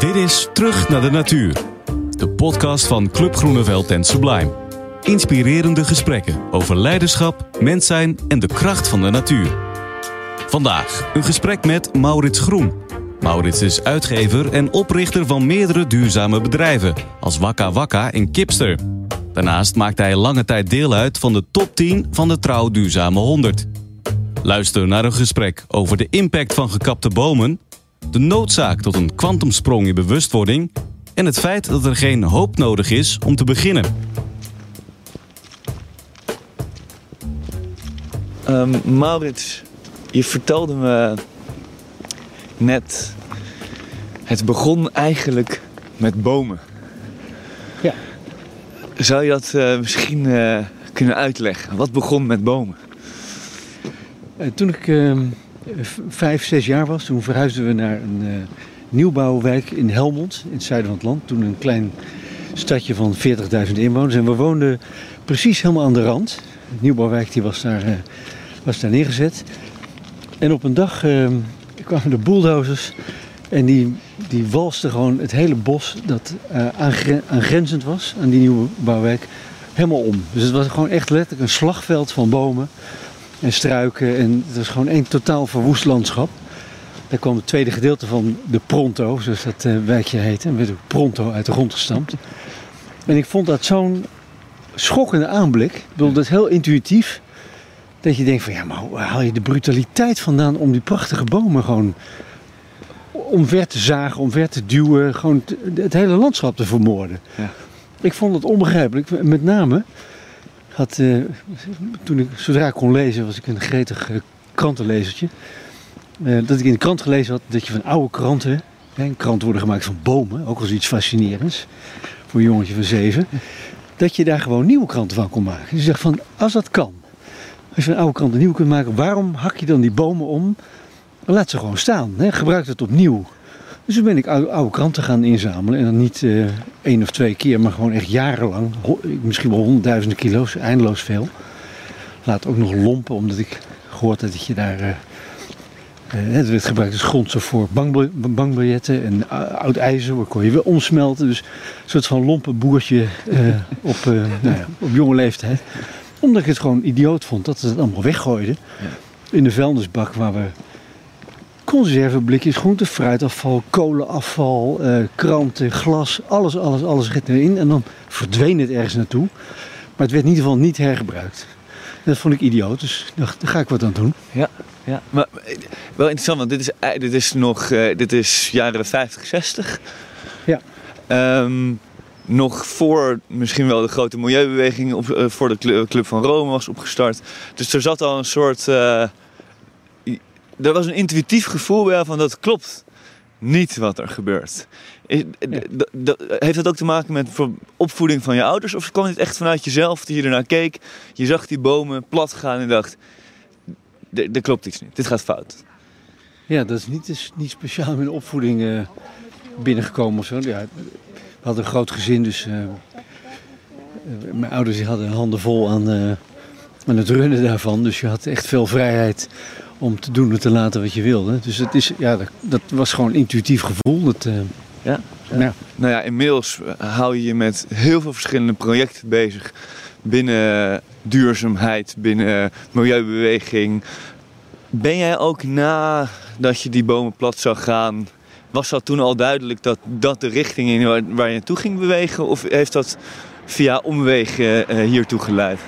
Dit is Terug naar de Natuur. De podcast van Club Groeneveld en Sublime. Inspirerende gesprekken over leiderschap, mens zijn en de kracht van de natuur. Vandaag een gesprek met Maurits Groen. Maurits is uitgever en oprichter van meerdere duurzame bedrijven, als Wakka Wakka en Kipster. Daarnaast maakt hij lange tijd deel uit van de top 10 van de Trouw Duurzame 100. Luister naar een gesprek over de impact van gekapte bomen, de noodzaak tot een kwantumsprong in bewustwording en het feit dat er geen hoop nodig is om te beginnen. Um, Maurits, je vertelde me net, het begon eigenlijk met bomen. Ja. Zou je dat uh, misschien uh, kunnen uitleggen? Wat begon met bomen? Uh, toen ik ehm, vijf, zes jaar was, toen verhuisden we naar een nieuwbouwwijk in Helmond, in het zuiden van het land. Toen een klein stadje van 40.000 inwoners. En we woonden precies helemaal aan de rand. De nieuwbouwwijk die was, daar, was daar neergezet. En op een dag ehm, kwamen de bulldozers en die, die walsten gewoon het hele bos dat aangrenzend was aan die nieuwe bouwwijk helemaal om. Dus het was gewoon echt letterlijk een slagveld van bomen en struiken en het was gewoon één totaal verwoest landschap. Daar kwam het tweede gedeelte van de Pronto, zoals dat uh, wijkje heette, en werd ook Pronto uit de grond gestampt. En ik vond dat zo'n schokkende aanblik. Ik bedoel, dat is heel intuïtief. Dat je denkt van ja, maar waar haal je de brutaliteit vandaan om die prachtige bomen gewoon omver te zagen, omver te duwen, gewoon het hele landschap te vermoorden. Ja. Ik vond het onbegrijpelijk. Met name had, uh, toen ik zodra ik kon lezen, was ik een gretig uh, krantenlezertje. Uh, dat ik in de krant gelezen had dat je van oude kranten, hè, kranten worden gemaakt van bomen, ook als iets fascinerends voor een jongetje van zeven, dat je daar gewoon nieuwe kranten van kon maken. Dus zegt van, als dat kan, als je een oude krant een nieuwe kunt maken, waarom hak je dan die bomen om? Laat ze gewoon staan. Hè? Gebruik het opnieuw. Dus toen ben ik oude, oude kranten gaan inzamelen. En dan niet uh, één of twee keer, maar gewoon echt jarenlang. Misschien wel honderdduizenden kilo's, eindeloos veel. Laat ook nog lompen, omdat ik gehoord had dat je daar. Uh, uh, het werd gebruikt als grondstof voor bankbiljetten en oud ijzer, waar kon je weer omsmelten. Dus een soort van lompe boertje op, nou ja, op jonge leeftijd omdat ik het gewoon idioot vond dat ze het allemaal weggooiden. In de vuilnisbak waar we conserveblikjes, groente, fruitafval, kolenafval, uh, kranten, glas, alles, alles, alles ging erin. En dan verdween het ergens naartoe. Maar het werd in ieder geval niet hergebruikt. En dat vond ik idioot, dus daar ga ik wat aan doen. Ja, ja. maar eh, wel interessant, want dit is, eh, dit is nog, uh, dit is jaren 50, 60. Ja. Um, nog voor misschien wel de grote milieubeweging op, uh, voor de Club van Rome was opgestart. Dus er zat al een soort. Uh, er was een intuïtief gevoel bij van dat klopt niet wat er gebeurt. Is, ja. Heeft dat ook te maken met opvoeding van je ouders? Of kwam het echt vanuit jezelf dat je ernaar keek? Je zag die bomen plat gaan en dacht: er klopt iets niet, dit gaat fout. Ja, dat is niet, niet speciaal in opvoeding uh, binnengekomen of zo. Ja, we hadden een groot gezin, dus uh, mijn ouders hadden handen vol aan, aan het runnen daarvan. Dus je had echt veel vrijheid om te doen en te laten wat je wilde. Dus het is, ja, dat, dat was gewoon een intuïtief gevoel. Dat, uh, ja, ja. Nou ja, inmiddels hou je je met heel veel verschillende projecten bezig. Binnen duurzaamheid, binnen milieubeweging. Ben jij ook nadat je die bomen plat zag gaan was dat toen al duidelijk dat dat de richting in waar, waar je naartoe ging bewegen? Of heeft dat via omwegen uh, hiertoe geleid?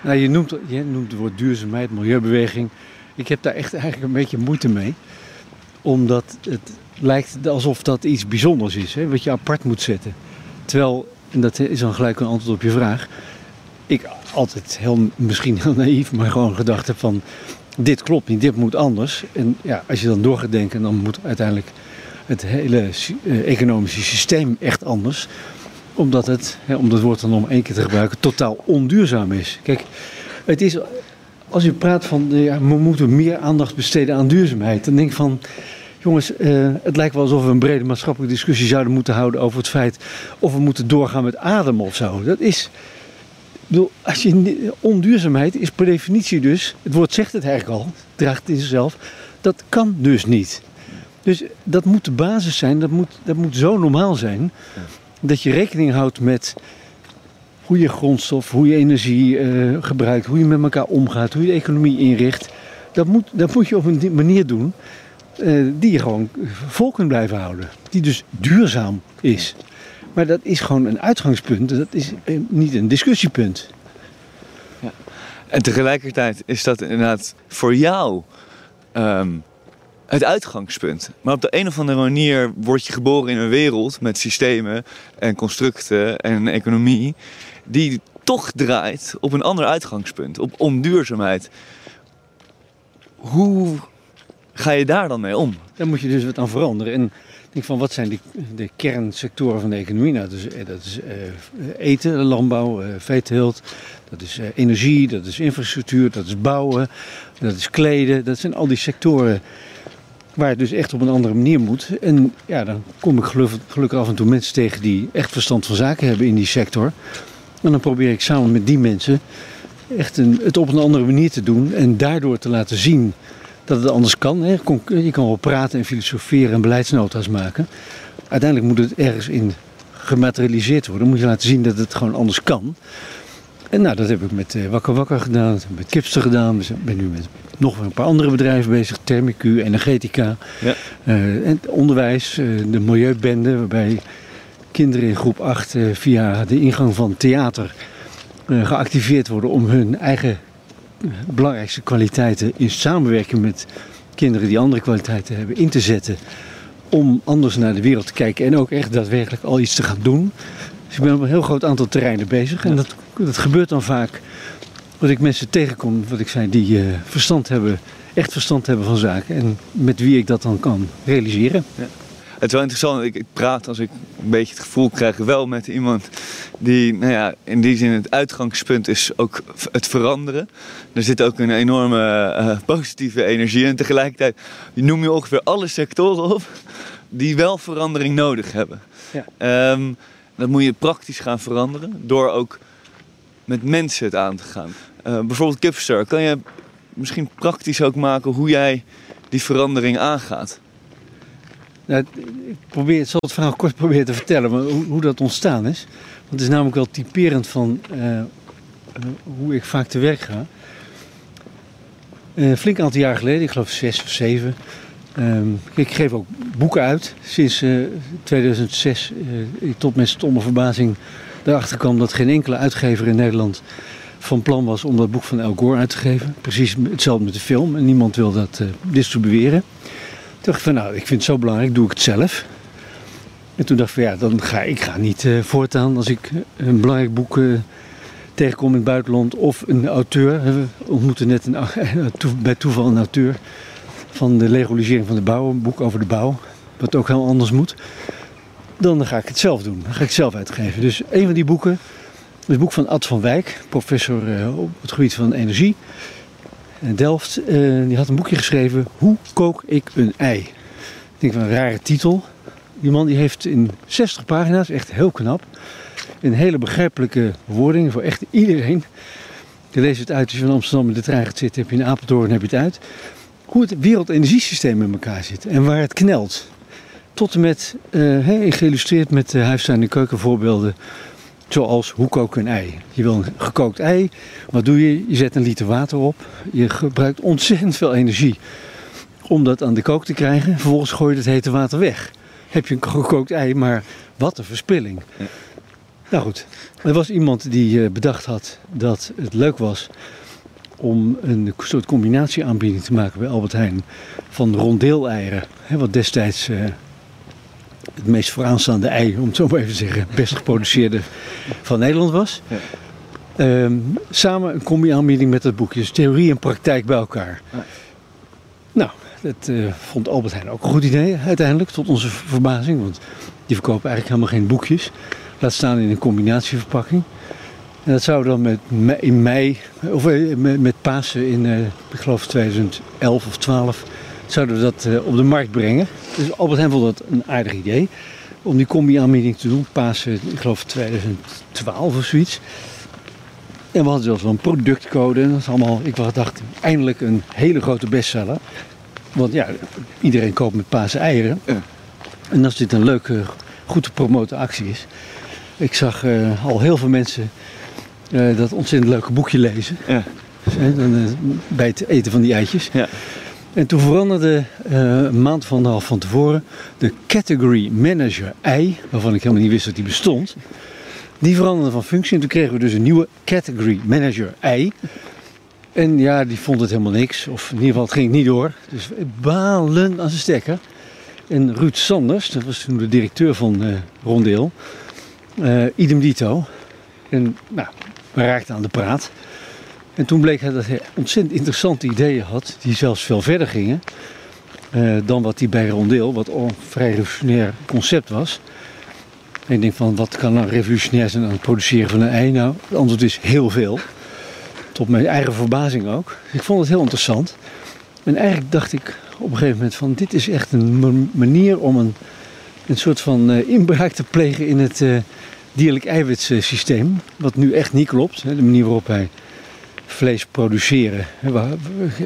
Nou, je, noemt, je noemt het woord duurzaamheid, milieubeweging. Ik heb daar echt eigenlijk een beetje moeite mee. Omdat het lijkt alsof dat iets bijzonders is, hè, wat je apart moet zetten. Terwijl, en dat is dan gelijk een antwoord op je vraag. Ik altijd heel, misschien heel naïef, maar gewoon gedacht heb van dit klopt niet, dit moet anders. En ja, als je dan door gaat denken, dan moet uiteindelijk het hele uh, economische systeem echt anders. Omdat het, hè, om dat woord dan om één keer te gebruiken, totaal onduurzaam is. Kijk, het is, als je praat van ja, we moeten meer aandacht besteden aan duurzaamheid, dan denk ik van. Jongens, uh, het lijkt wel alsof we een brede maatschappelijke discussie zouden moeten houden over het feit of we moeten doorgaan met ademen of zo. Dat is, bedoel, als je, onduurzaamheid is per definitie dus, het woord zegt het eigenlijk al, draagt in zichzelf, dat kan dus niet. Dus dat moet de basis zijn, dat moet, dat moet zo normaal zijn. Dat je rekening houdt met hoe je grondstof, hoe je energie eh, gebruikt, hoe je met elkaar omgaat, hoe je de economie inricht. Dat moet, dat moet je op een manier doen eh, die je gewoon vol kunt blijven houden. Die dus duurzaam is. Maar dat is gewoon een uitgangspunt, dat is eh, niet een discussiepunt. En tegelijkertijd is dat inderdaad voor jou ehm, het uitgangspunt. Maar op de een of andere manier word je geboren in een wereld met systemen en constructen en economie die toch draait op een ander uitgangspunt, op onduurzaamheid. Hoe ga je daar dan mee om? Daar moet je dus wat aan veranderen. En denk van wat zijn die, de kernsectoren van de economie? Nou, dat is, eh, dat is eh, eten, landbouw, uh, veeteelt, dat is energie, dat is infrastructuur, dat is bouwen, dat is kleden. Dat zijn al die sectoren waar het dus echt op een andere manier moet. En ja, dan kom ik gelukkig af en toe mensen tegen die echt verstand van zaken hebben in die sector. En dan probeer ik samen met die mensen echt een, het op een andere manier te doen en daardoor te laten zien dat het anders kan. Hè. Je kan wel praten en filosoferen en beleidsnota's maken. Uiteindelijk moet het ergens in gematerialiseerd worden. Dan moet je laten zien dat het gewoon anders kan. En nou, dat heb ik met uh, Wakker Wakker gedaan, met Kipster gedaan. Dus ik ben nu met nog een paar andere bedrijven bezig. Thermicu, Energetica, ja. uh, en onderwijs, uh, de Milieubende. Waarbij kinderen in groep 8 via de ingang van theater geactiveerd worden om hun eigen belangrijkste kwaliteiten in samenwerking met kinderen die andere kwaliteiten hebben in te zetten. Om anders naar de wereld te kijken en ook echt daadwerkelijk al iets te gaan doen. Dus ik ben op een heel groot aantal terreinen bezig. En dat, dat gebeurt dan vaak dat ik mensen tegenkom, wat ik zei, die verstand hebben, echt verstand hebben van zaken. En met wie ik dat dan kan realiseren. Ja. Het is wel interessant, ik, ik praat als ik een beetje het gevoel krijg wel met iemand die, nou ja, in die zin het uitgangspunt is ook het veranderen. Er zit ook een enorme uh, positieve energie en tegelijkertijd noem je ongeveer alle sectoren op die wel verandering nodig hebben. Ja. Um, dat moet je praktisch gaan veranderen door ook met mensen het aan te gaan. Uh, bijvoorbeeld Kipster, kan je misschien praktisch ook maken hoe jij die verandering aangaat? Nou, ik, probeer, ik zal het verhaal kort proberen te vertellen maar hoe, hoe, dat ontstaan is. Want het is namelijk wel typerend van uh, hoe ik vaak te werk ga. Uh, flink aantal jaar geleden, ik geloof zes of zeven. Um, ik geef ook boeken uit. Sinds uh, 2006 ik tot mijn stomme verbazing erachter kwam dat geen enkele uitgever in Nederland van plan was om dat boek van El Gore uit te geven. Precies hetzelfde met de film en niemand wil dat distribueren. Toen dacht ik van nou, ik vind het zo belangrijk, doe ik het zelf. En toen dacht ik van ja, dan ga ik ga niet uh, voortaan als ik een belangrijk boek uh, tegenkom in het buitenland of een auteur. We ontmoeten net een, bij toeval een auteur van de legalisering van de bouw, een boek over de bouw, wat ook heel anders moet. Dan ga ik het zelf doen, dan ga ik het zelf uitgeven. Dus een van die boeken het boek van Ad van Wijk, professor op het gebied van energie. Delft, uh, die had een boekje geschreven, Hoe kook ik een ei? Ik denk van een rare titel. Die man die heeft in 60 pagina's, echt heel knap, een hele begrijpelijke wording voor echt iedereen. Je leest het uit als je van Amsterdam in de trein gaat zitten, heb je in Apeldoorn, heb je het uit. Hoe het wereldenergiesysteem in elkaar zit en waar het knelt. Tot en met, uh, geïllustreerd met uh, keukenvoorbeelden Zoals hoe kook een ei. Je wil een gekookt ei. Wat doe je? Je zet een liter water op. Je gebruikt ontzettend veel energie om dat aan de kook te krijgen. Vervolgens gooi je het hete water weg. Heb je een gekookt ei, maar wat een verspilling. Ja. Nou goed, er was iemand die eh, bedacht had dat het leuk was om een soort combinatieaanbieding te maken bij Albert Heijn van rondeeleieren. Wat destijds eh, het meest vooraanstaande ei, om het zo maar even te zeggen, best geproduceerde van Nederland was. Ja. Um, samen een combi-aanbieding met het boekje. Dus theorie en praktijk bij elkaar. Ja. Nou, dat uh, vond Albert Heijn ook een goed idee uiteindelijk, tot onze verbazing. Want die verkopen eigenlijk helemaal geen boekjes. Laat staan in een combinatieverpakking. En dat zou dan met, in mei, of eh, met, met Pasen in, uh, ik geloof 2011 of 12, zouden we dat uh, op de markt brengen. Dus Albert Heijn vond dat een aardig idee. Om die combi-aanbieding te doen. Pasen, ik geloof 2012 of zoiets. En we hadden zelfs wel een productcode. En dat is allemaal, ik dacht, eindelijk een hele grote bestseller. Want ja, iedereen koopt met Pasen eieren. Ja. En als dit een leuke, goed te promoten actie is. Ik zag eh, al heel veel mensen eh, dat ontzettend leuke boekje lezen. Ja. Hè, dan, eh, bij het eten van die eitjes. Ja. En toen veranderde eh, een maand van half van tevoren de category manager ei, waarvan ik helemaal niet wist dat die bestond. Die veranderde van functie en toen kregen we dus een nieuwe category manager ei. En ja, die vond het helemaal niks. Of in ieder geval, het ging niet door. Dus balen aan zijn stekker. En Ruud Sanders, dat was toen de directeur van eh Rondeel, eh, idem dito. En nou, we raakten aan de praat. En toen bleek hij dat hij ontzettend interessante ideeën had, die zelfs veel verder gingen eh, dan wat hij bij Rondeel, wat een vrij revolutionair concept was. Ik denk van, wat kan nou revolutionair zijn aan het produceren van een ei? Nou, het antwoord is heel veel. Tot mijn eigen verbazing ook. Ik vond het heel interessant. En eigenlijk dacht ik op een gegeven moment van, dit is echt een ma- manier om een, een soort van eh, inbraak te plegen in het eh dierlijk eiwitsysteem. Wat nu echt niet klopt. Hè, de manier waarop wij vlees produceren.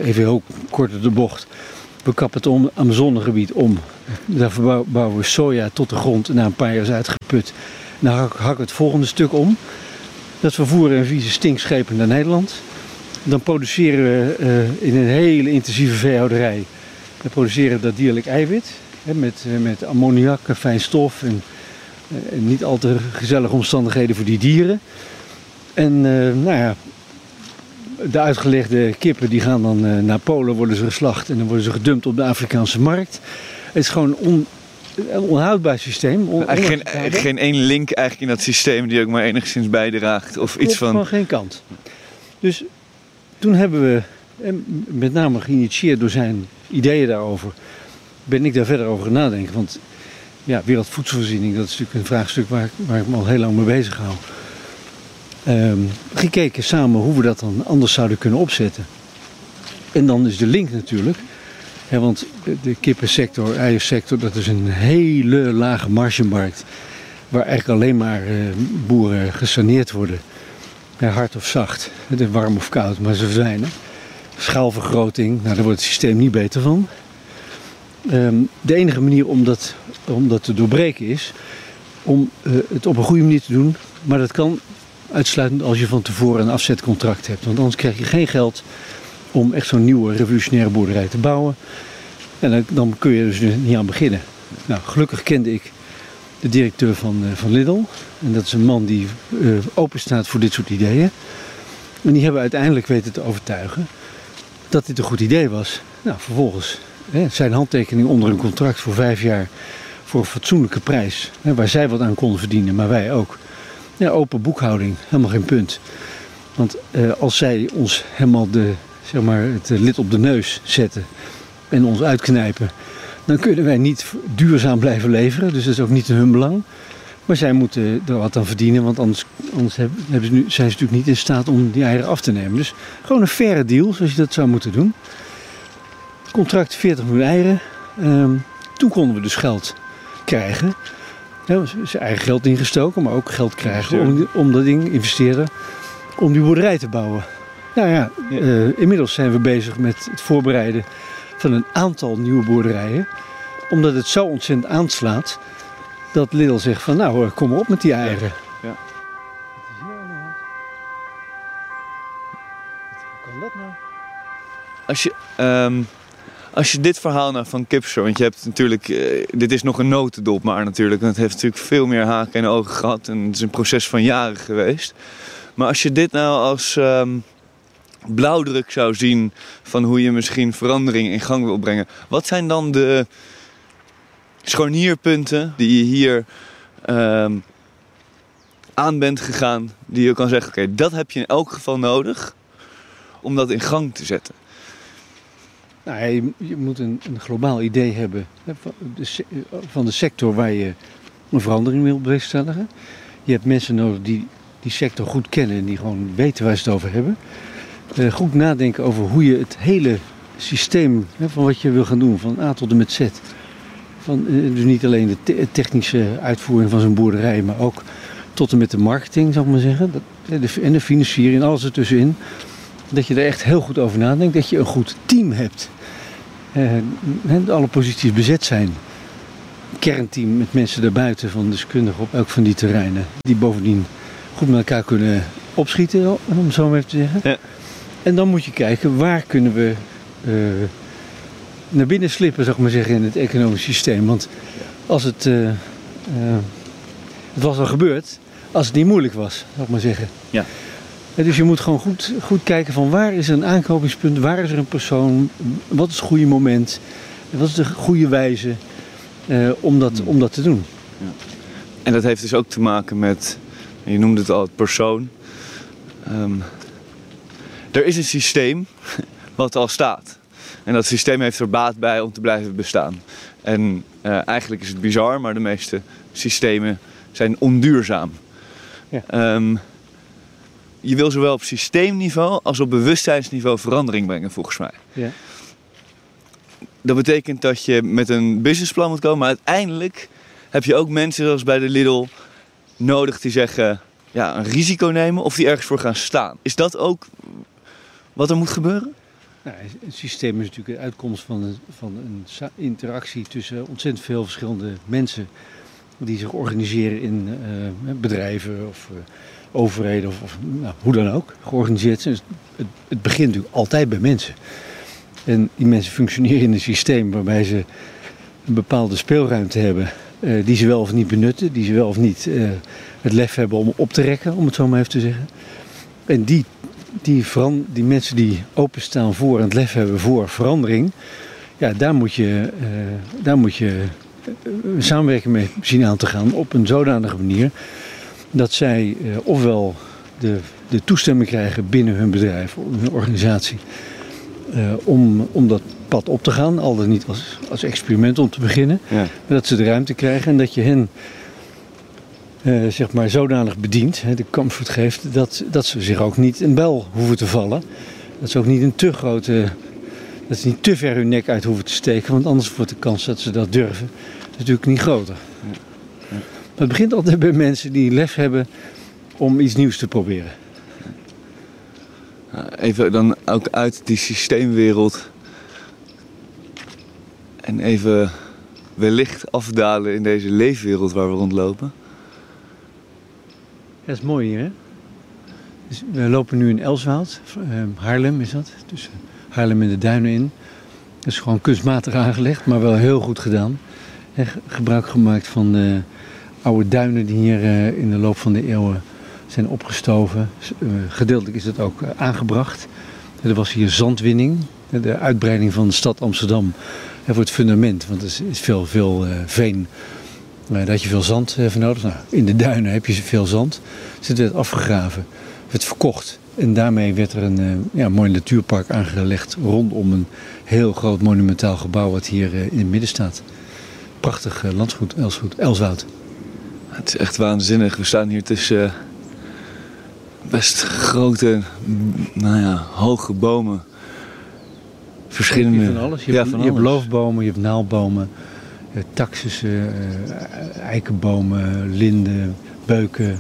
Even heel kort op de bocht. We kappen het Amazonegebied om. Daar verbouw- bouwen we soja tot de grond. Na een paar jaar is uitgeput. Dan hak- hakken we het volgende stuk om. Dat vervoeren in vieze stinkschepen naar Nederland. Dan produceren we eh, in een hele intensieve veehouderij. We produceren dat dierlijk eiwit. Met, eh, met ammoniak, en fijn stof. En, eh, en niet al te gezellige omstandigheden voor die dieren. En nou ja, de uitgelegde kippen die gaan dan eh, naar Polen, worden ze geslacht en dan worden ze gedumpt op de Afrikaanse markt. Het is gewoon on, een onhoudbaar systeem. On, geen, onacceptabel. geen één link eigenlijk in dat systeem die ook maar enigszins bijdraagt. Of iets van... van geen kant. Dus toen hebben we, met name geïnitieerd door zijn ideeën daarover, ben ik daar verder over gaan nadenken. Want ja, wereldvoedselvoorziening, dat is natuurlijk een vraagstuk waar, waar ik me al heel lang mee bezig hou. Ehm, gekeken samen hoe we dat dan anders zouden kunnen opzetten. En dan is de link natuurlijk. Hè, want de, kippensector, eiersector, dat is een hele lage margemarkt. Waar eigenlijk alleen maar eh, boeren gesaneerd worden. Hard of zacht, warm of koud, maar ze verdwijnen. Schaalvergroting, nou, daar wordt het systeem niet beter van. Ehm, de enige manier om dat, om dat te doorbreken is om eh, het op een goede manier te doen. Maar dat kan uitsluitend als je van tevoren een afzetcontract hebt. Want anders krijg je geen geld om echt zo'n nieuwe revolutionaire boerderij te bouwen. En dan, kun je dus niet aan beginnen. Nou, gelukkig kende ik de directeur van, eh, van Lidl. En dat is een man die eh, open staat voor dit soort ideeën. En die hebben uiteindelijk weten te overtuigen dat dit een goed idee was. Nou, vervolgens hè, zijn handtekening onder een contract voor vijf jaar voor een fatsoenlijke prijs. Hè, waar zij wat aan konden verdienen, maar wij ook. Ja, open boekhouding, helemaal geen punt. Want eh, als zij ons helemaal de, zeg maar, het eh, lid op de neus zetten en ons uitknijpen, dan kunnen wij niet duurzaam blijven leveren. Dus dat is ook niet in hun belang. Maar zij moeten er wat aan verdienen, want anders, hebben ze nu, zijn ze natuurlijk niet in staat om die eieren af te nemen. Dus gewoon een faire deal, zoals je dat zou moeten doen. Contract 40 miljoen eieren. Ehm, toen konden we dus geld krijgen. Ja, zijn eigen geld ingestoken, maar ook geld krijgen om, om dat ding investeren om die boerderij te bouwen. Nou ja, Ja. eh, inmiddels zijn we bezig met het voorbereiden van een aantal nieuwe boerderijen. Omdat het zo ontzettend aanslaat dat Lidl zegt van nou, kom maar op met die eieren. Ja. Hand? Hoe kan dat nou? Als je, ehm, als je dit verhaal nou van Kipster, want je hebt natuurlijk, eh, dit is nog een notendop maar natuurlijk, het heeft natuurlijk veel meer haken en ogen gehad en het is een proces van jaren geweest. Maar als je dit nou als ehm, blauwdruk zou zien van hoe je misschien verandering in gang wil brengen, wat zijn dan de scharnierpunten die je hier ehm, aan bent gegaan, die je kan zeggen, oké, dat heb je in elk geval nodig om dat in gang te zetten? Nou, je, moet een, een globaal idee hebben van, de, van de sector waar je een verandering wil bewerkstelligen. Je hebt mensen nodig die die sector goed kennen en die gewoon weten waar ze het over hebben. Eh, goed nadenken over hoe je het hele systeem hè, van wat je wil gaan doen, van A tot en met Z. Van, eh, dus niet alleen de te- technische uitvoering van zo'n boerderij, maar ook tot en met de marketing, zou ik maar zeggen. Dat, de, en de financiering alles ertussenin. Dat je er echt heel goed over nadenkt. Dat je een goed team hebt. uh, alle posities bezet zijn. Kernteam met mensen daarbuiten van deskundigen op elk van die terreinen. Die bovendien goed met elkaar kunnen opschieten, om zo maar even te zeggen. Ja. En dan moet je kijken waar kunnen we uh, naar binnen slippen, zeg maar zeggen, in het economisch systeem. Want als het, uh, uh, het was al gebeurd, als het niet moeilijk was, zal ik maar zeggen. Ja. Dus je moet gewoon goed, goed kijken van waar is er een aanknopingspunt, waar is er een persoon, wat is het goede moment, wat is de goede wijze uh, om, dat, om dat te doen. Ja. En dat heeft dus ook te maken met, je noemde het al, het persoon. Um, er is een systeem wat al staat. En dat systeem heeft er baat bij om te blijven bestaan. En uh, eigenlijk is het bizar, maar de meeste systemen zijn onduurzaam. Ja. Um, je wil zowel op systeemniveau als op bewustzijnsniveau verandering brengen, volgens mij. Ja. Dat betekent dat je met een businessplan moet komen, maar uiteindelijk heb je ook mensen zoals bij de Lidl nodig die zeggen ja, een risico nemen of die ergens voor gaan staan. Is dat ook wat er moet gebeuren? Nou, het systeem is natuurlijk de uitkomst van een, van een interactie tussen ontzettend veel verschillende mensen die zich organiseren in uh, bedrijven of uh, overheden of, nou, hoe dan ook georganiseerd zijn. Dus het, het, begint natuurlijk altijd bij mensen. En die mensen functioneren in een systeem waarbij ze een bepaalde speelruimte hebben uh, die ze wel of niet benutten, die ze wel of niet het lef hebben om op te rekken, om het zo maar even te zeggen. En die die, die mensen die openstaan voor en het lef hebben voor verandering, ja, daar moet je, uh, daar moet je samenwerking mee zien aan te gaan op een zodanige manier dat zij uh, ofwel de, de toestemming krijgen binnen hun bedrijf, hun organisatie, om, om dat pad op te gaan, al dan niet als, als experiment om te beginnen, ja. maar dat ze de ruimte krijgen en dat je hen uh, zeg maar zodanig bedient, hè, de comfort geeft, dat, dat ze zich ook niet in bel hoeven te vallen. Dat ze ook niet een te grote, dat ze niet te ver hun nek uit hoeven te steken, want anders wordt de kans dat ze dat durven natuurlijk niet groter. Het begint altijd bij mensen die lef hebben om iets nieuws te proberen. Even dan ook uit die systeemwereld en even wellicht afdalen in deze leefwereld waar we rondlopen. Dat is mooi hier, hè? Dus we lopen nu in Elswoud, ehm, Haarlem is dat. Tussen Haarlem en de duinen in. Dat is gewoon kunstmatig aangelegd, maar wel heel goed gedaan. Gebruik gemaakt van de oude duinen die hier eh, in de loop van de eeuwen zijn opgestoven. Uh, gedeeltelijk is het ook eh, aangebracht. Er was hier zandwinning, de uitbreiding van de stad Amsterdam. voor het fundament, want er is veel, veel veen daar had je veel zand eh, voor nodig. Nou, in de duinen heb je veel zand. Dus het werd afgegraven, werd verkocht. En daarmee werd er een ja, mooi natuurpark aangelegd rondom een heel groot monumentaal gebouw wat hier in het midden staat. Prachtig landgoed, Elswoud. Het is echt waanzinnig. We staan hier tussen best grote, nou ja, hoge bomen. Verschillende. Je, van alles. je, ja, hebt, van je hebt loofbomen, je hebt naaldbomen. Eh, taxussen, eh, eikenbomen, linden, beuken.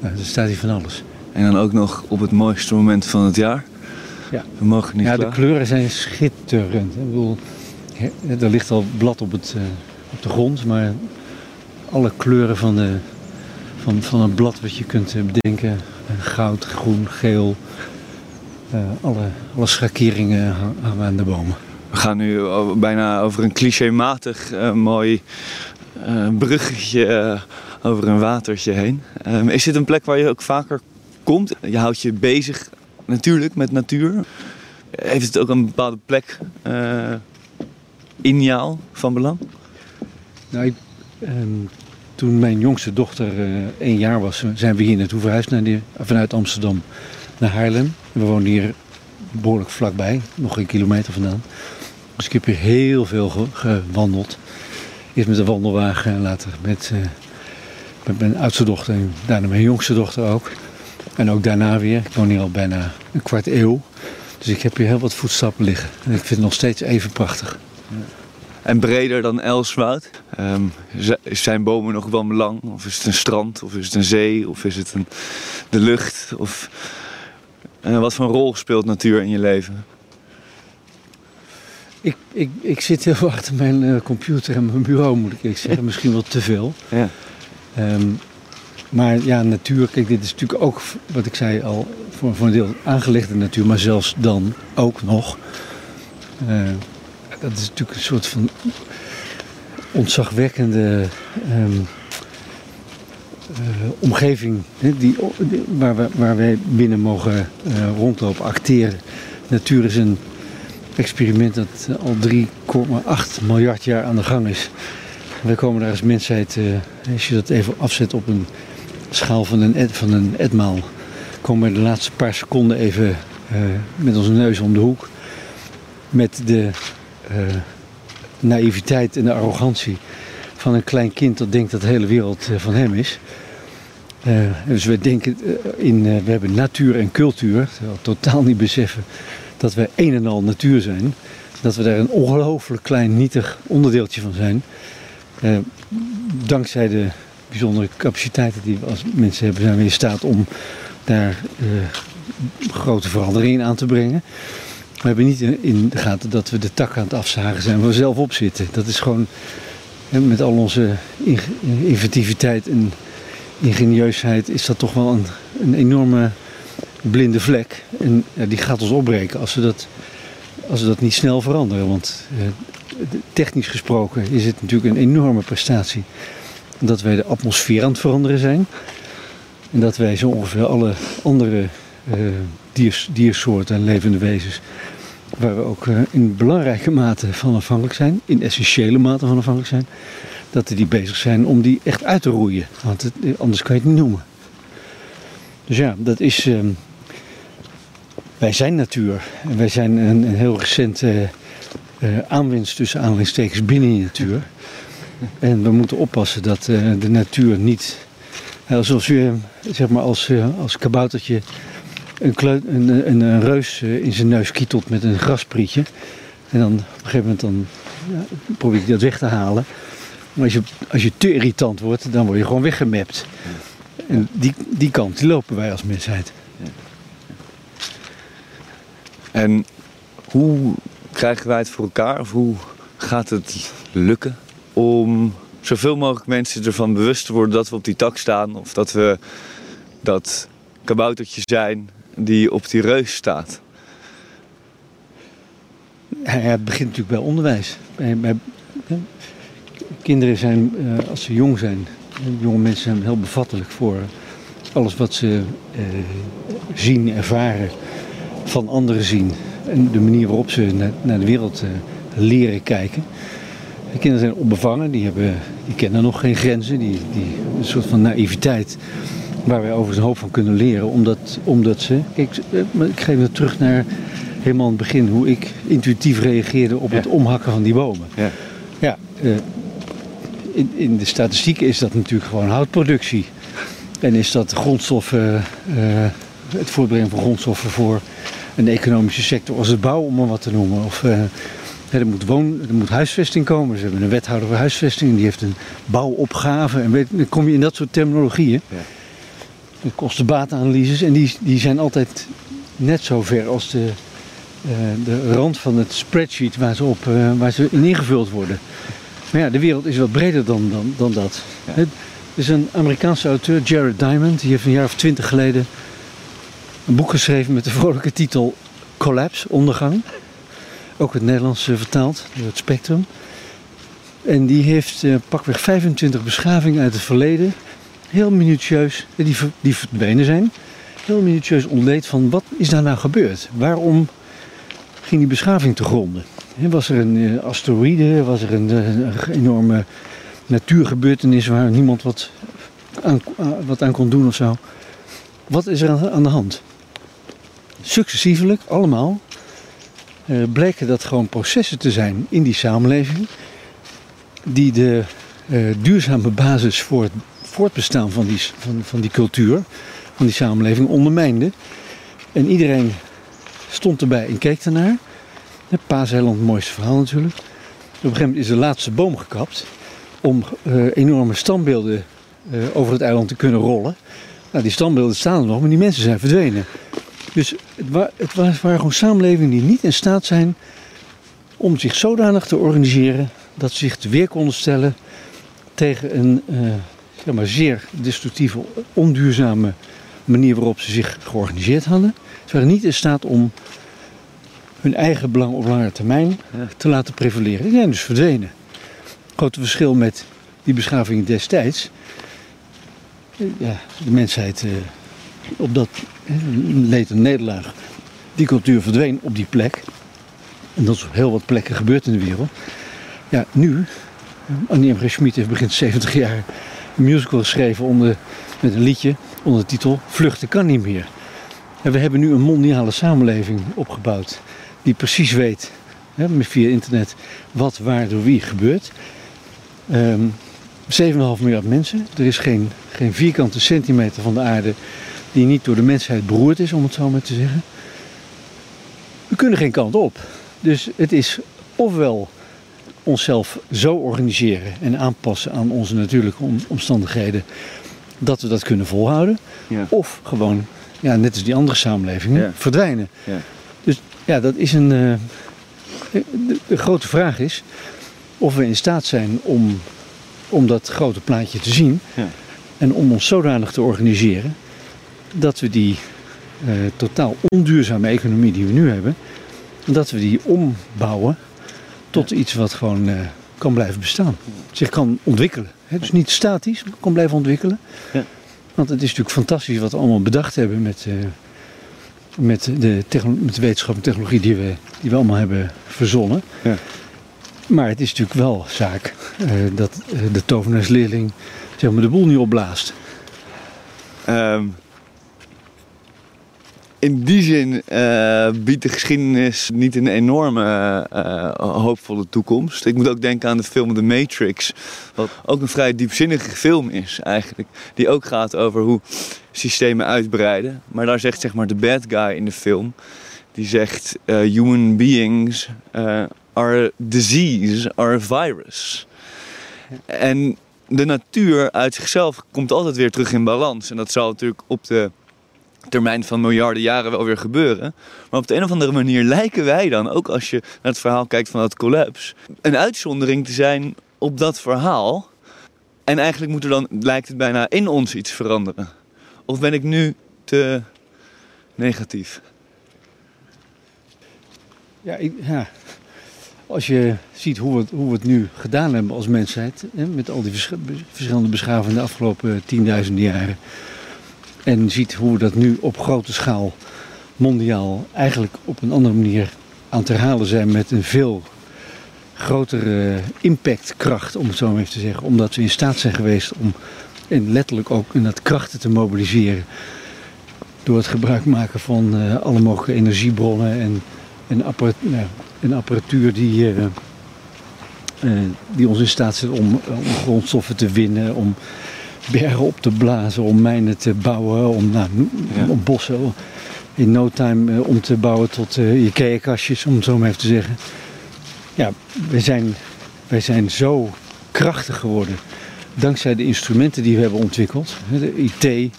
Nou, er staat hier van alles. En dan ook nog op het mooiste moment van het jaar. Ja, We mogen niet ja de kleuren zijn schitterend. Ik bedoel, er ligt al blad op, het, op de grond, maar alle kleuren van, de, van, van een blad wat je kunt bedenken. Goud, groen, geel. Uh, alle, alle schakeringen hangen aan de bomen. We gaan nu bijna over een clichématig uh, mooi uh, bruggetje over een watertje heen. Um, is dit een plek waar je ook vaker komt? Je houdt je bezig natuurlijk met natuur. Heeft het ook een bepaalde plek in jou van belang? Nou, ik, um, toen mijn jongste dochter één jaar was, zijn we hier naartoe verhuisd naar die, vanuit Amsterdam naar Haarlem. We woonden hier behoorlijk vlakbij, nog een kilometer vandaan. Dus ik heb hier heel veel gewandeld. Eerst met de wandelwagen en later met, uh, met mijn oudste dochter en daarna mijn jongste dochter ook. En ook daarna weer. Ik woon hier al bijna een kwart eeuw. Dus ik heb hier heel wat voetstappen liggen. En ik vind het nog steeds even prachtig. En breder dan Elswoud? Um, zijn bomen nog wel belang? Of is het een strand? Of is het een zee? Of is het een, de lucht? Of, uh, wat voor een rol speelt natuur in je leven? Ik, ik, ik zit heel achter mijn uh, computer en mijn bureau, moet ik eerlijk zeggen. Misschien wel te veel. Ja. Um, maar ja, natuur, kijk, dit is natuurlijk ook, wat ik zei al, voor, voor een deel aangelegde natuur, maar zelfs dan ook nog. Uh, dat is natuurlijk een soort van ontzagwekkende um, uh, omgeving hè, die, waar, we, waar wij binnen mogen uh, rondlopen, acteren. Natuur is een experiment dat al 3,8 miljard jaar aan de gang is. Wij komen daar als mensheid, als je dat even afzet op een schaal van een, van een etmaal komen we de laatste paar seconden even met onze neus om de hoek. Met de naïviteit en de arrogantie van een klein kind dat denkt dat de hele wereld uh, van hem is. dus we denken in, we hebben natuur en cultuur, totaal niet beseffen dat we een en al natuur zijn. Dat we daar een ongelooflijk klein nietig onderdeeltje van zijn. dankzij de bijzondere capaciteiten die we als mensen hebben, zijn we in staat om daar uh, grote veranderingen aan te brengen. We hebben niet in de gaten dat we de tak aan het afzagen zijn waar we zelf op zitten. Dat is gewoon met al onze inventiviteit en ingenieusheid is dat toch wel een, een enorme blinde vlek. En ja, die gaat ons opbreken als we dat, als we dat niet snel veranderen. Want uh, technisch gesproken is het natuurlijk een enorme prestatie dat wij de atmosfeer aan het veranderen zijn. En dat wij zo ongeveer alle andere uh, diers, diersoorten en levende wezens, waar we ook uh, in belangrijke mate van afhankelijk zijn, in essentiële mate van afhankelijk zijn, dat die bezig zijn om die echt uit te roeien. Want het, anders kan je het niet noemen. Dus ja, dat is. Uh, wij zijn natuur. En wij zijn een, een heel recente aanwinst tussen aanhalingstekens binnen die natuur. En we moeten oppassen dat uh, de natuur niet, je zeg maar als, als kaboutertje een, een, een, reus uh, in zijn neus kietelt met een grasprietje. En dan op een gegeven moment dan, ja, probeer dat weg te halen. Maar als je, als je te irritant wordt, dan word je gewoon weggemapt. En die, die kant die lopen wij als mensheid. En hoe krijgen wij het voor elkaar? Of hoe gaat het lukken om zoveel mogelijk mensen ervan bewust te worden dat we op die tak staan. Of dat we dat kaboutertje zijn die op die reus staat. Ja, het begint natuurlijk bij onderwijs. Kinderen zijn, uh, als ze jong zijn, jonge mensen zijn heel bevattelijk voor alles wat ze uh, zien, ervaren, van anderen zien. En de manier waarop ze naar, de wereld uh, leren kijken. De kinderen zijn onbevangen, die, hebben, die kennen nog geen grenzen. Die, die, een soort van naïviteit waar wij overigens een hoop van kunnen leren. Omdat, omdat ze, kijk, eh, ik geef het terug naar helemaal het begin. Hoe ik intuïtief reageerde op het omhakken van die bomen. Ja, ja uh, in, in de statistieken is dat natuurlijk gewoon houtproductie. En is dat grondstoffen, uh, het voortbrengen van grondstoffen voor een economische sector als het bouw, om maar wat te noemen. Of er, moet woon, er moet huisvesting komen. Ze hebben een wethouder voor huisvesting die heeft een bouwopgave. En weet, dan kom je in dat soort terminologieën. Ja. De kostenbatenanalyses. En die, die zijn altijd net zo ver als de, uh, de rand van het spreadsheet waar ze, op, uh, waar ze in ingevuld worden. Maar ja, de wereld is wat breder dan, dan, dan dat. Ja. Het is een Amerikaanse auteur, Jared Diamond. Die heeft een jaar of twintig geleden een boek geschreven met de vrolijke titel Collapse, ondergang ook het Nederlands uh, vertaald door het Spectrum. En die heeft uh, pakweg 25 beschavingen uit het verleden, heel minutieus, eh, die, die verdwenen zijn, heel minutieus ontleed van wat is daar nou gebeurd? Waarom ging die beschaving te gronden? Was er een uh, asteroïde? Was er een, een, enorme natuurgebeurtenis waar niemand wat aan, wat aan kon doen of zo? Wat is er aan, de hand? Successievelijk, allemaal, bleken dat gewoon processen te zijn in die samenleving die de duurzame basis voor het voortbestaan van die, van, van die cultuur, van die samenleving ondermijnden. En iedereen stond erbij en keek ernaar. Paaseiland, het mooiste verhaal natuurlijk. Op een gegeven moment is de laatste boom gekapt om uh, enorme standbeelden over het eiland te kunnen rollen. Nou, die standbeelden staan er nog, maar die mensen zijn verdwenen. Dus het, het waren gewoon samenlevingen die niet in staat zijn om zich zodanig te organiseren dat ze zich te weer konden stellen tegen een uh, zeg maar, zeer destructieve, onduurzame manier waarop ze zich georganiseerd hadden. Ze waren niet in staat om hun eigen belang op langere termijn te laten prevaleren. Die zijn dus verdwenen. Grote verschil met die beschavingen destijds. Ja, de mensheid uh, op dat leed een nederlaag. Die cultuur verdween op die plek. En dat is op heel wat plekken gebeurd in de wereld. Ja, nu, Annie M. Schmid heeft begin 70 jaar musical geschreven onder, met een liedje onder de titel Vluchten kan niet meer. En we hebben nu een mondiale samenleving opgebouwd die precies weet, hè, via internet, wat waar door wie gebeurt. Um, 7,5 miljard mensen. Er is geen, geen vierkante centimeter van de aarde die niet door de mensheid beroerd is, om het zo maar te zeggen. We kunnen geen kant op. Dus het is ofwel onszelf zo organiseren en aanpassen aan onze natuurlijke omstandigheden dat we dat kunnen volhouden. Ja. Of gewoon, ja, net als die andere samenlevingen, verdwijnen. Ja. Dus ja, dat is een. Uh, de, de, grote vraag is of we in staat zijn om, om dat grote plaatje te zien en om ons zodanig te organiseren dat we die uh, totaal onduurzame economie die we nu hebben, dat we die ombouwen tot iets wat gewoon uh, kan blijven bestaan. Zich kan ontwikkelen. Hè? Dus niet statisch, maar kan blijven ontwikkelen. Ja. Want het is natuurlijk fantastisch wat we allemaal bedacht hebben met, uh, met, de, met de wetenschap en technologie die we, die we allemaal hebben verzonnen. Ja. Maar het is natuurlijk wel zaak uh, dat de tovenaarsleerling zeg maar, de boel niet opblaast. Um, in die zin uh, biedt de geschiedenis niet een enorme uh, hoopvolle toekomst. Ik moet ook denken aan de film The Matrix. Wat ook een vrij diepzinnige film is eigenlijk. Die ook gaat over hoe systemen uitbreiden. Maar daar zegt zeg maar de bad guy in de film. Die zegt human beings are disease, are virus. En de natuur uit zichzelf komt altijd weer terug in balans. En dat zal natuurlijk op de termijn van miljarden jaren wel weer gebeuren. Maar op de een of andere manier lijken wij dan, ook als je naar het verhaal kijkt van dat collapse, een uitzondering te zijn op dat verhaal. En eigenlijk moet er dan, lijkt het bijna in ons iets veranderen. Of ben ik nu te negatief? Ja, ik, ja. als je ziet hoe we, het, hoe we het nu gedaan hebben als mensheid, hè, met al die verschillende beschavingen de afgelopen tienduizenden jaren en ziet hoe we dat nu op grote schaal mondiaal eigenlijk op een andere manier aan te herhalen zijn met een veel grotere impactkracht, om het zo maar even te zeggen. Omdat we in staat zijn geweest om en letterlijk ook in dat krachten te mobiliseren. Door het gebruik maken van uh, alle mogelijke energiebronnen en, apparatuur, nou, en apparatuur die, uh, uh, die ons in staat zet om, om grondstoffen te winnen, om bergen op te blazen, om mijnen te bouwen, om, nou, om bossen in no time uh, om te bouwen tot Ikea-kastjes, om het zo maar even te zeggen. Ja, wij zijn, wij zijn zo krachtig geworden dankzij de instrumenten die we hebben ontwikkeld. De IT,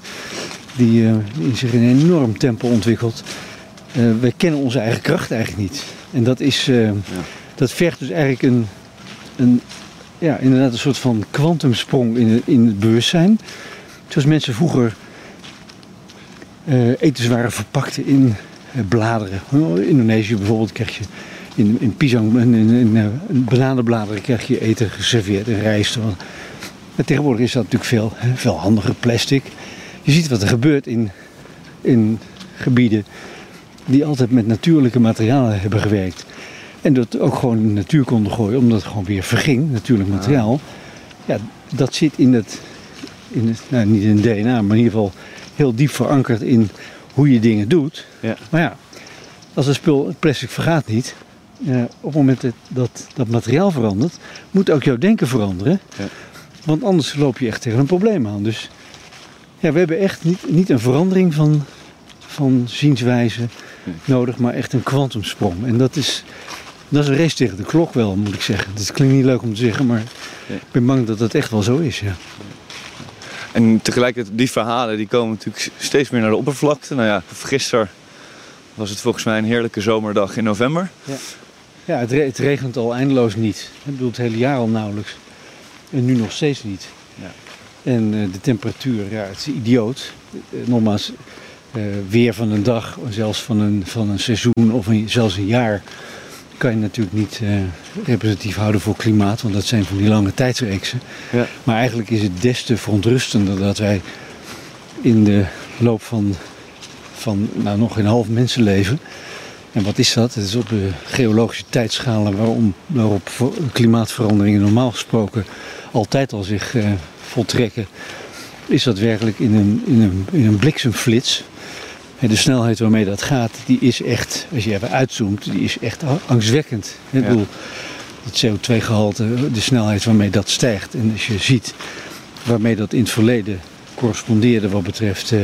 die, uh, die zich in een enorm tempo ontwikkelt. wij kennen onze eigen kracht eigenlijk niet. En dat, is, ja. dat vergt dus eigenlijk een, een ja, inderdaad een soort van kwantumsprong in, in het bewustzijn. Zoals mensen vroeger uh, eten waren verpakt in uh, bladeren. In Indonesië bijvoorbeeld krijg je in, in pisang, in, in, in uh, bananenbladeren krijg je eten geserveerd en rijst. Maar tegenwoordig is dat natuurlijk veel, veel handiger plastic. Je ziet wat er gebeurt in, in gebieden die altijd met natuurlijke materialen hebben gewerkt. En dat ook gewoon in de natuur konden gooien, omdat het gewoon weer verging, natuurlijk materiaal. Ja, dat zit in het, in het nou, niet in het DNA, maar in ieder geval heel diep verankerd in hoe je dingen doet. Ja. Maar ja, als het spul, het plastic vergaat niet. Uh, op het moment dat, dat, dat materiaal verandert, moet ook jouw denken veranderen. Ja. Want anders loop je echt tegen een probleem aan. Dus ja, we hebben echt niet, niet een verandering van, van zienswijze nodig, maar echt een kwantumsprong. En dat is, dat is een race tegen de klok wel, moet ik zeggen. Dat klinkt niet leuk om te zeggen, maar ik ben bang dat dat echt wel zo is, ja. En tegelijkertijd, die verhalen die komen natuurlijk steeds meer naar de oppervlakte. Nou ja, gisteren was het volgens mij een heerlijke zomerdag in november. Ja. Ja, het, re- het regent al eindeloos niet. Ik bedoel, het hele jaar al nauwelijks. En nu nog steeds niet. Ja. En eh, de temperatuur, ja, het is idioot. Eh, nogmaals, eh, weer van een dag, zelfs van een, van een seizoen of een, zelfs een jaar... kan je natuurlijk niet eh, representatief houden voor klimaat. Want dat zijn van die lange tijdsreeksen. Ja. Maar eigenlijk is het des te verontrustender dat wij in de loop van, van nou, nog een half mensenleven. En wat is dat? Het is op de geologische tijdschalen waarom, waarop klimaatveranderingen normaal gesproken altijd al zich eh, voltrekken. Is dat werkelijk in een, in een, in een bliksemflits. En de snelheid waarmee dat gaat, die is echt, als je even uitzoomt, die is echt angstwekkend. Ik Ja. bedoel, het CO2-gehalte, de snelheid waarmee dat stijgt. En als je ziet waarmee dat in het verleden correspondeerde wat betreft eh,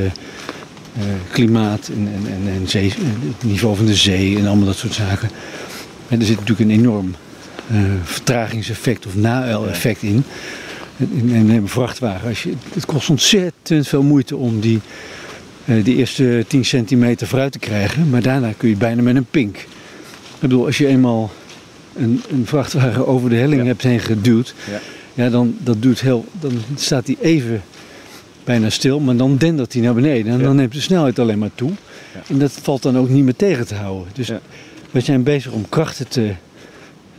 klimaat en, en, en, en zee, het niveau van de zee en allemaal dat soort zaken. En er zit natuurlijk een enorm eh, vertragingseffect of naeleffect in. In een vrachtwagen. Als je, het kost ontzettend veel moeite om die, die eerste 10 centimeter vooruit te krijgen. Maar daarna kun je bijna met een pink. Ik bedoel, als je eenmaal een, een vrachtwagen over de helling Ja. hebt heen geduwd. Ja. Ja, dan, dat duurt heel, dan staat hij even bijna stil, maar dan dendert hij naar beneden. En Ja. dan neemt de snelheid alleen maar toe. En dat valt dan ook niet meer tegen te houden. Dus we zijn bezig om krachten te,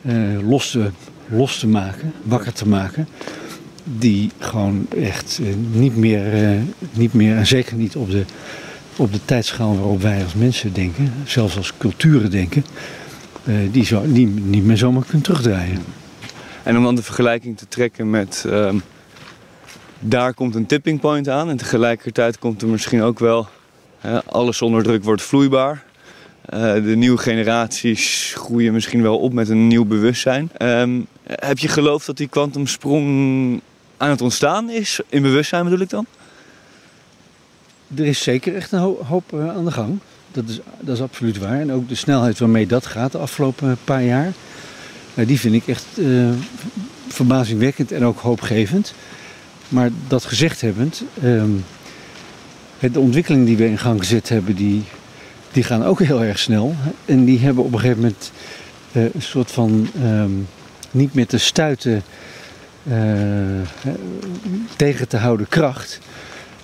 eh, los, te, los te maken, wakker te maken. Die gewoon echt eh, niet, meer, eh, niet meer, en zeker niet op de, op de tijdschaal waarop wij als mensen denken, zelfs als culturen denken, eh, die zo, niet, niet meer zomaar kunnen terugdraaien. En om dan de vergelijking te trekken met... ehm, daar komt een tipping point aan. En tegelijkertijd komt er misschien ook wel... alles onder druk wordt vloeibaar. De nieuwe generaties groeien misschien wel op met een nieuw bewustzijn. Ehm, heb je geloof dat die kwantumsprong aan het ontstaan is? In bewustzijn bedoel ik dan? Er is zeker echt een ho- hoop eh, aan de gang. Dat is, dat is absoluut waar. En ook de snelheid waarmee dat gaat de afgelopen paar jaar. eh, die vind ik echt eh, verbazingwekkend en ook hoopgevend. Maar dat gezegd hebbend. ehm, de ontwikkelingen die we in gang gezet hebben, die, die gaan ook heel erg snel. En die hebben op een gegeven moment eh, een soort van ehm, niet meer te stuiten eh, eh, tegen te houden kracht.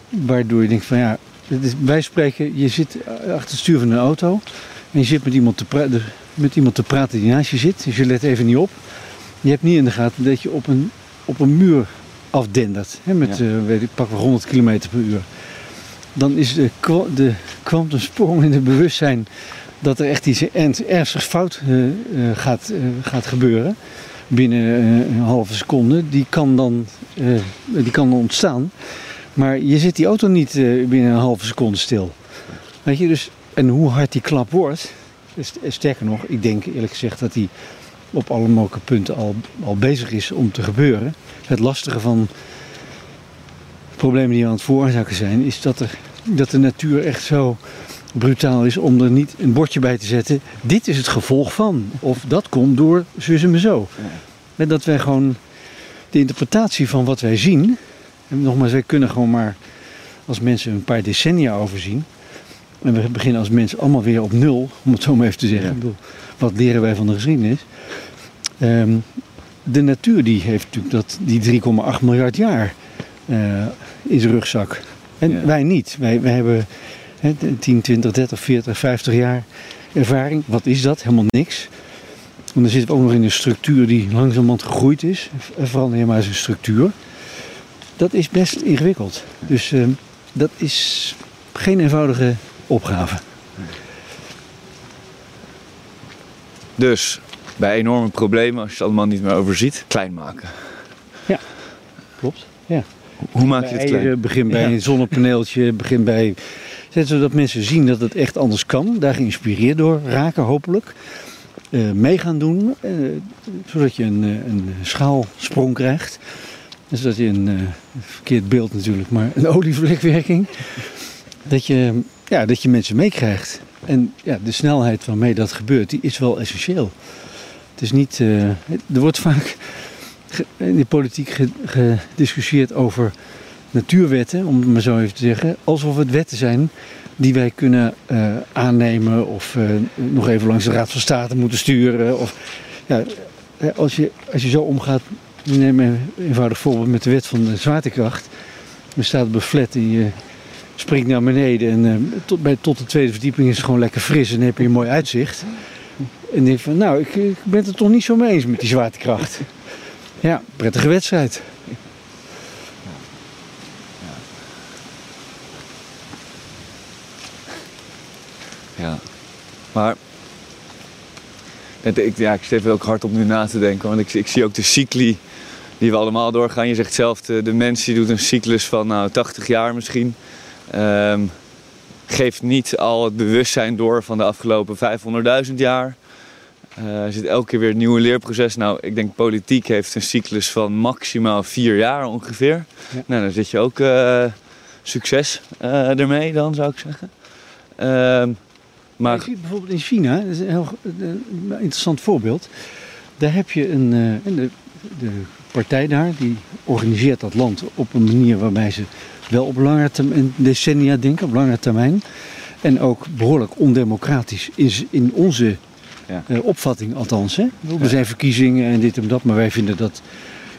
Waardoor je denkt van ja, is, wij spreken, je zit achter het stuur van een auto en je zit met iemand, te pra- de- met iemand te praten die naast je zit. Dus je let even niet op. Je hebt niet in de gaten dat je op een, op een muur afdendert. Hè, met, Ja. eh, weet ik, pak wel 100 km per uur. Dan is de, de kwantumsprong in het bewustzijn dat er echt iets ernst- ernstigs fout eh, eh, gaat, eh, gaat gebeuren binnen eh, een halve seconde, die kan dan, eh, die kan ontstaan. Maar je zit die auto niet eh, binnen een halve seconde stil. Weet je, dus, en hoe hard die klap wordt, sterker nog, ik denk eerlijk gezegd dat die op alle mogelijke punten al, al bezig is om te gebeuren. Het lastige van problemen die aan het veroorzaken zijn, is dat, er, dat de natuur echt zo brutaal is om er niet een bordje bij te zetten. Dit is het gevolg van. Of dat komt door zus en zo. En dat wij gewoon de interpretatie van wat wij zien. En nogmaals, wij kunnen gewoon maar als mensen een paar decennia overzien. En we beginnen als mensen allemaal weer op nul, om het zo maar even te zeggen. Ja. Ik bedoel, wat leren wij van de geschiedenis? Ehm, de natuur die heeft natuurlijk dat, die 3,8 miljard jaar eh, in zijn rugzak. En Ja. wij niet. Wij, wij hebben 10, 20, 30, 40, 50 jaar ervaring. Wat is dat? Helemaal niks. En dan zitten we ook nog in een structuur die langzamerhand gegroeid is. Je maar eens een structuur. Dat is best ingewikkeld. Dus ehm, dat is geen eenvoudige opgave. Dus bij enorme problemen, als je het allemaal niet meer overziet, klein maken. Klopt. Ja. Hoe maak je het klein? eieren, begin bij Ja. een zonnepaneeltje, begin bij... Zodat mensen zien dat het echt anders kan. Daar geïnspireerd door raken hopelijk. Eh mee gaan doen. eh, zodat je een, eh, een schaalsprong krijgt. Dus dat je een, verkeerd beeld natuurlijk, maar een olievlekwerking. Dat je, ja, dat je mensen meekrijgt. En ja, de snelheid waarmee dat gebeurt, die is wel essentieel. Het is niet... er wordt vaak in de politiek ge- gediscussieerd over natuurwetten, om het maar zo even te zeggen. Alsof het wetten zijn die wij kunnen uh, aannemen of uh, nog even langs de Raad van State moeten sturen. Of, ja, als, je, als je zo omgaat, neem een eenvoudig voorbeeld met de wet van de zwaartekracht. Je staat op een flat en je springt naar beneden en tot, bij, tot de tweede verdieping is het gewoon lekker fris en heb je een mooi uitzicht. En denk van, nou, ik, ik ben het er toch niet zo mee eens met die zwaartekracht. Ja, prettige wedstrijd. Ja. Maar ik, ja, ik zit ook hard op nu na te denken. Want ik, ik zie ook de cycli die we allemaal doorgaan. Je zegt zelf, de, de mens die doet een cyclus van nou, 80 jaar misschien. Um, geeft niet al het bewustzijn door van de afgelopen 500.000 jaar. Uh, er zit elke keer weer een nieuwe leerproces. Nou, ik denk politiek heeft een cyclus van maximaal vier jaar ongeveer. Ja. Nou, dan zit je ook uh, succes uh, ermee dan, zou ik zeggen. Uh, maar... Je ziet bijvoorbeeld in China, dat is een heel interessant voorbeeld. Daar heb je een, de, de partij daar, die organiseert dat land op een manier waarbij ze wel op lange termijn, decennia denken, op lange termijn. En ook behoorlijk ondemocratisch is in onze ja. uh, opvatting althans. Hè? Er zijn verkiezingen en dit en dat, maar wij vinden dat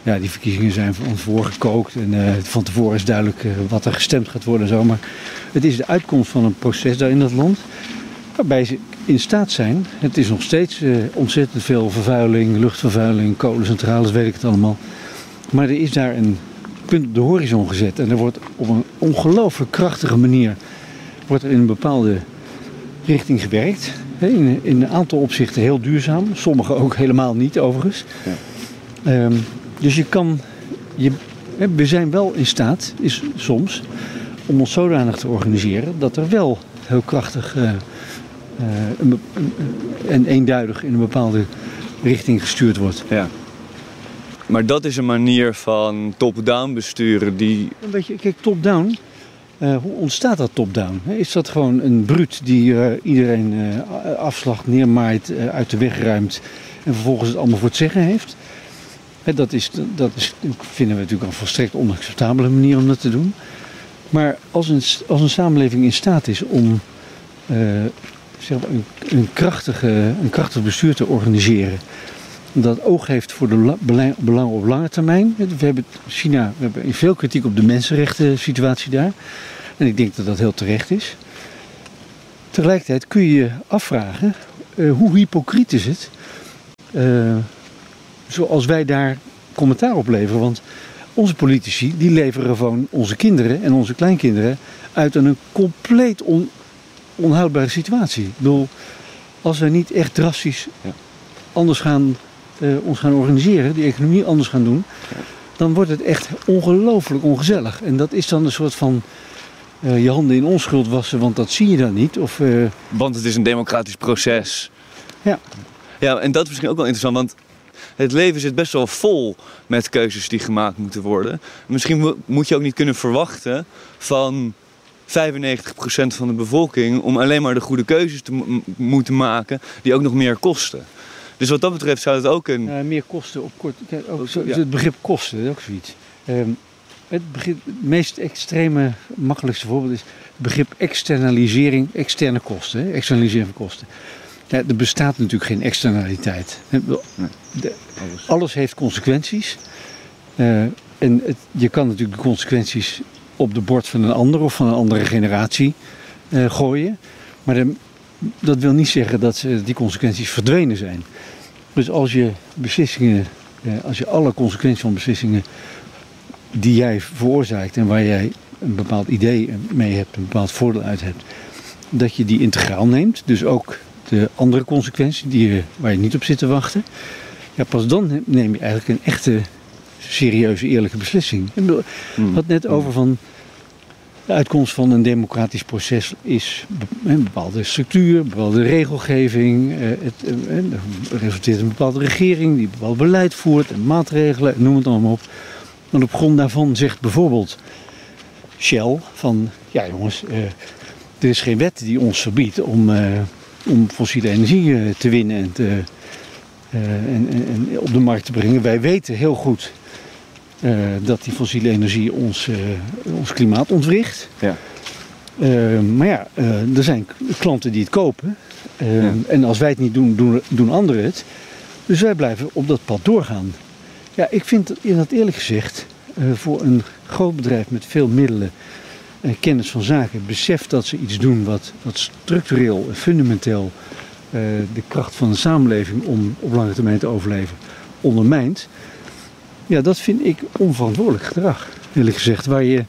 ja, die verkiezingen zijn van voorgekookt. En uh, van tevoren is duidelijk uh, wat er gestemd gaat worden en zo. Maar het is de uitkomst van een proces daar in dat land. Waarbij ze in staat zijn, het is nog steeds ontzettend veel vervuiling, luchtvervuiling, kolencentrales, weet ik het allemaal. Maar er is daar een punt op de horizon gezet. En er wordt op een ongelooflijk krachtige manier wordt er in een bepaalde richting gewerkt. In, in een aantal opzichten heel duurzaam, sommige ook helemaal niet overigens. Ja. Um, dus je kan, je, we zijn wel in staat, is soms, om ons zodanig te organiseren dat er wel heel krachtig uh, een, een, en eenduidig in een bepaalde richting gestuurd wordt. Ja. Maar dat is een manier van top-down besturen die... Weet je, kijk, top-down, uh, hoe ontstaat dat top-down? Is dat gewoon een bruut die uh, iedereen uh, afslag neermaait, uit de weg ruimt en vervolgens het allemaal voor het zeggen heeft? dat, is, dat is, vinden we natuurlijk een volstrekt onacceptabele manier om dat te doen. Maar als een, als een samenleving in staat is om een, krachtige, een krachtig bestuur te organiseren, dat oog heeft voor de belangen op lange termijn. We hebben China, we hebben veel kritiek op de mensenrechten situatie daar. En ik denk dat dat heel terecht is. Tegelijkertijd kun je je afvragen, uh, hoe hypocriet is het, uh, zoals wij daar commentaar op leveren. Want onze politici, die leveren gewoon onze kinderen en onze kleinkinderen uit een compleet on, onhoudbare situatie. Ik bedoel, als we niet echt drastisch ja. anders gaan uh, ons gaan organiseren, die economie anders gaan doen, dan wordt het echt ongelooflijk ongezellig. En dat is dan een soort van uh, je handen in onschuld wassen, want dat zie je dan niet. Of, uh... Want het is een democratisch proces. Ja. Ja, en dat is misschien ook wel interessant, want het leven zit best wel vol met keuzes die gemaakt moeten worden. Misschien moet je ook niet kunnen verwachten van 95% van de bevolking om alleen maar de goede keuzes te moeten maken die ook nog meer kosten. Dus wat dat betreft zou het ook een... Uh, meer kosten op kort... Ook zo, ja. Het begrip kosten, dat is ook zoiets. Um, het, begrip, het meest extreme, makkelijkste voorbeeld is het begrip externalisering, externe kosten. Hè? Externalisering van kosten. Ja, er bestaat natuurlijk geen externaliteit. De, alles. alles. heeft consequenties. Uh, en het, je kan natuurlijk de consequenties op de bord van een ander of van een andere generatie uh, gooien. Maar dat wil niet zeggen dat die consequenties verdwenen zijn. Dus als je beslissingen, eh, als je alle consequenties van beslissingen die jij veroorzaakt en waar jij een bepaald idee mee hebt, een bepaald voordeel uit hebt, dat je die integraal neemt. Dus ook de andere consequenties die je, waar je niet op zit te wachten. Ja, pas dan neem je eigenlijk een echte, serieuze, eerlijke beslissing. Ik hmm. had net over van de uitkomst van een democratisch proces is een bepaalde structuur, een bepaalde regelgeving. Eh, het eh, resulteert in een bepaalde regering die bepaald beleid voert en maatregelen, noem het allemaal op. En op grond daarvan zegt bijvoorbeeld Shell van, ja jongens, uh, er is geen wet die ons verbiedt om, om fossiele energie te winnen en, te, en, en, op de markt te brengen. Wij weten heel goed uh, dat die fossiele energie ons, uh, ons klimaat ontwricht. Ja. Eh, maar ja, eh, er zijn klanten die het kopen. Eh, Ja. En als wij het niet doen, doen, doen anderen het. Dus wij blijven op dat pad doorgaan. Ja, ik vind dat, eerlijk gezegd eh, voor een groot bedrijf met veel middelen en kennis van zaken beseft dat ze iets doen wat, wat structureel en fundamenteel eh, de kracht van de samenleving om op lange termijn te overleven ondermijnt. Ja, dat vind ik onverantwoordelijk gedrag, eerlijk gezegd. Waar je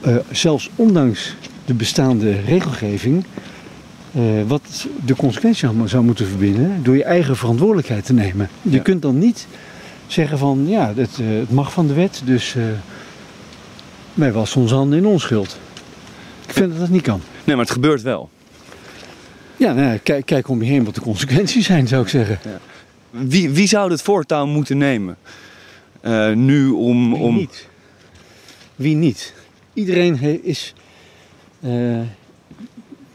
eh, zelfs ondanks de bestaande regelgeving, eh, wat de consequentie allemaal zou moeten verbinden, door je eigen verantwoordelijkheid te nemen. Je Ja. kunt dan niet zeggen van ja, het, eh, het mag van de wet, dus wij wassen onze handen in onschuld. Ik vind dat dat niet kan. Nee, maar het gebeurt wel. Ja, nou ja, kijk, kijk om je heen wat de consequenties zijn, zou ik zeggen. Wie, wie zou het voortouw moeten nemen? Eh, nu om... Wie om... niet? Wie niet? Iedereen is eh,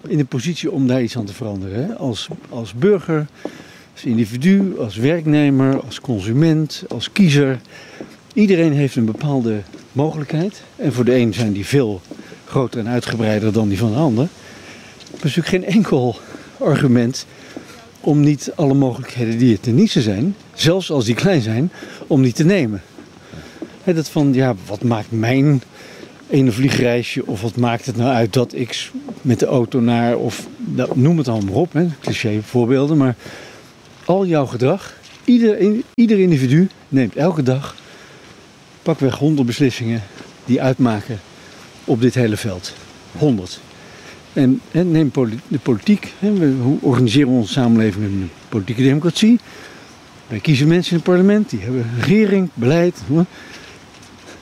in de positie om daar iets aan te veranderen. Hè? Als, als burger, als individu, als werknemer, als consument, als kiezer. Iedereen heeft een bepaalde mogelijkheid. En voor de een zijn die veel groter en uitgebreider dan die van de ander. Er is natuurlijk geen enkel argument om niet alle mogelijkheden die er ten niezen zijn, zelfs als die klein zijn, om die te nemen. Hè, dat van, ja, wat maakt mijn ene vliegreisje of wat maakt het nou uit dat ik met de auto naar, of nou, noem het allemaal op, hè, cliché voorbeelden, maar al jouw gedrag, ieder, ieder individu neemt elke dag pakweg honderd beslissingen die uitmaken op dit hele veld. 100. En, neem de politiek. Hoe organiseren we onze samenleving met een politieke democratie? Wij kiezen mensen in het parlement, die hebben regering, beleid.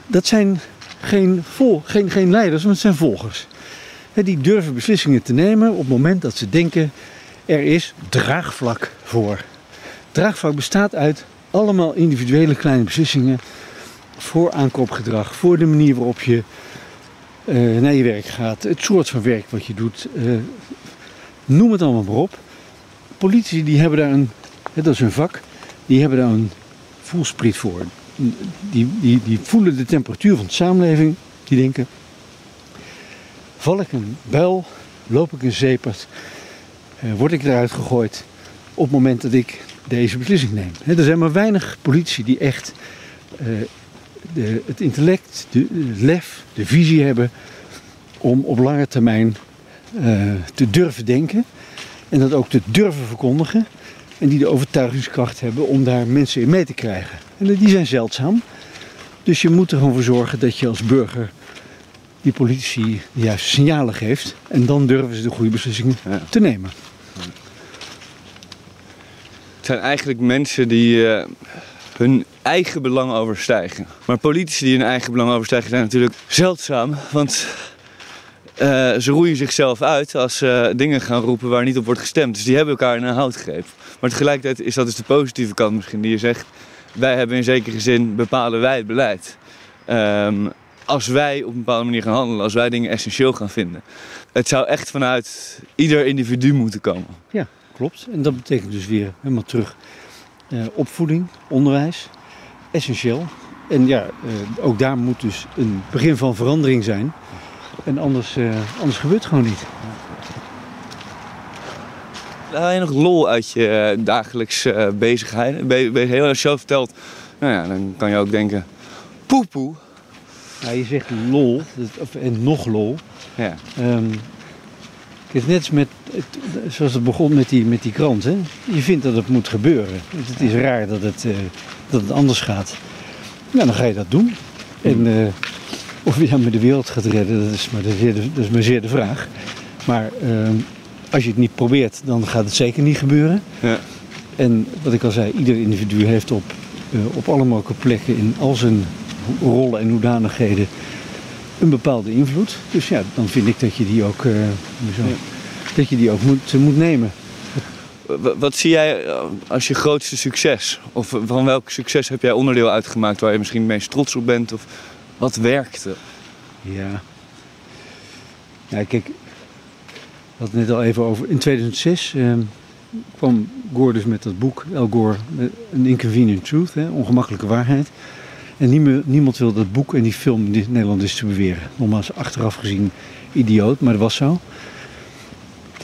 Dat zijn geen, vol, geen, geen leiders, maar het zijn volgers. Die durven beslissingen te nemen op het moment dat ze denken er is draagvlak voor. Draagvlak bestaat uit allemaal individuele kleine beslissingen voor aankoopgedrag, voor de manier waarop je eh, naar je werk gaat, het soort van werk wat je doet. eh, noem het allemaal maar op. Politici die hebben daar een, dat is hun vak, die hebben daar een voelspriet voor. Die, die, die voelen de temperatuur van de samenleving. Die denken, val ik een buil, loop ik een zeepert, eh, word ik eruit gegooid op het moment dat ik deze beslissing neem. Er zijn maar weinig politici die echt de, het intellect, de, het lef, de visie hebben om op lange termijn eh, te durven denken en dat ook te durven verkondigen. En die de overtuigingskracht hebben om daar mensen in mee te krijgen. En die zijn zeldzaam. Dus je moet er gewoon voor zorgen dat je als burger die politici de juiste signalen geeft. En dan durven ze de goede beslissingen Ja. te nemen. Het zijn eigenlijk mensen die eh, hun eigen belang overstijgen. Maar politici die hun eigen belang overstijgen zijn natuurlijk zeldzaam. Want eh, ze roeien zichzelf uit als ze dingen gaan roepen waar niet op wordt gestemd. Dus die hebben elkaar in een houtgreep. Maar tegelijkertijd is dat dus de positieve kant misschien die je zegt... wij hebben in zekere zin bepalen wij het beleid. Ehm, als wij op een bepaalde manier gaan handelen, als wij dingen essentieel gaan vinden. Het zou echt vanuit ieder individu moeten komen. Klopt. En dat betekent dus weer helemaal terug eh, opvoeding, onderwijs, essentieel. En ja, eh, ook daar moet dus een begin van verandering zijn. En anders, eh, anders gebeurt het gewoon niet. Haal je nog lol uit je eh, dagelijks eh, bezigheden? Ben je, heel erg zelf vertelt, nou ja, dan kan je ook denken, poepoe. Ja, je zegt lol, en nog lol. Ja. Ehm, het is net als met, het- zoals het begon met die, met die krant. Hè? Je vindt dat het moet gebeuren. Want Het is raar dat het, eh, dat het anders gaat. Nou, dan ga je dat doen. En eh, of je dan met de wereld gaat redden, dat is maar, de, zeer de- dat is maar zeer de vraag. Maar ehm, als je het niet probeert, dan gaat het zeker niet gebeuren. Ja. En wat ik al zei, ieder individu heeft op, eh, op alle mogelijke plekken in al zijn rollen en hoedanigheden een bepaalde invloed. Dus ja, dan vind ik dat je die ook, eh? Ja. dat je die ook moet, eh, moet nemen. Wat zie jij eh, als je grootste succes? Of van welk succes heb jij onderdeel uitgemaakt waar je misschien het meest trots op bent? Of wat werkte? Ja. Ja, kijk, we hadden het net al even over. In 2006 eh, kwam Gore dus met dat boek, El Gore, An Inconvenient Truth, hè, ongemakkelijke waarheid. En niemand, niemand wil dat boek en die film in Nederland distribueren. Nogmaals, achteraf gezien idioot, maar dat was zo.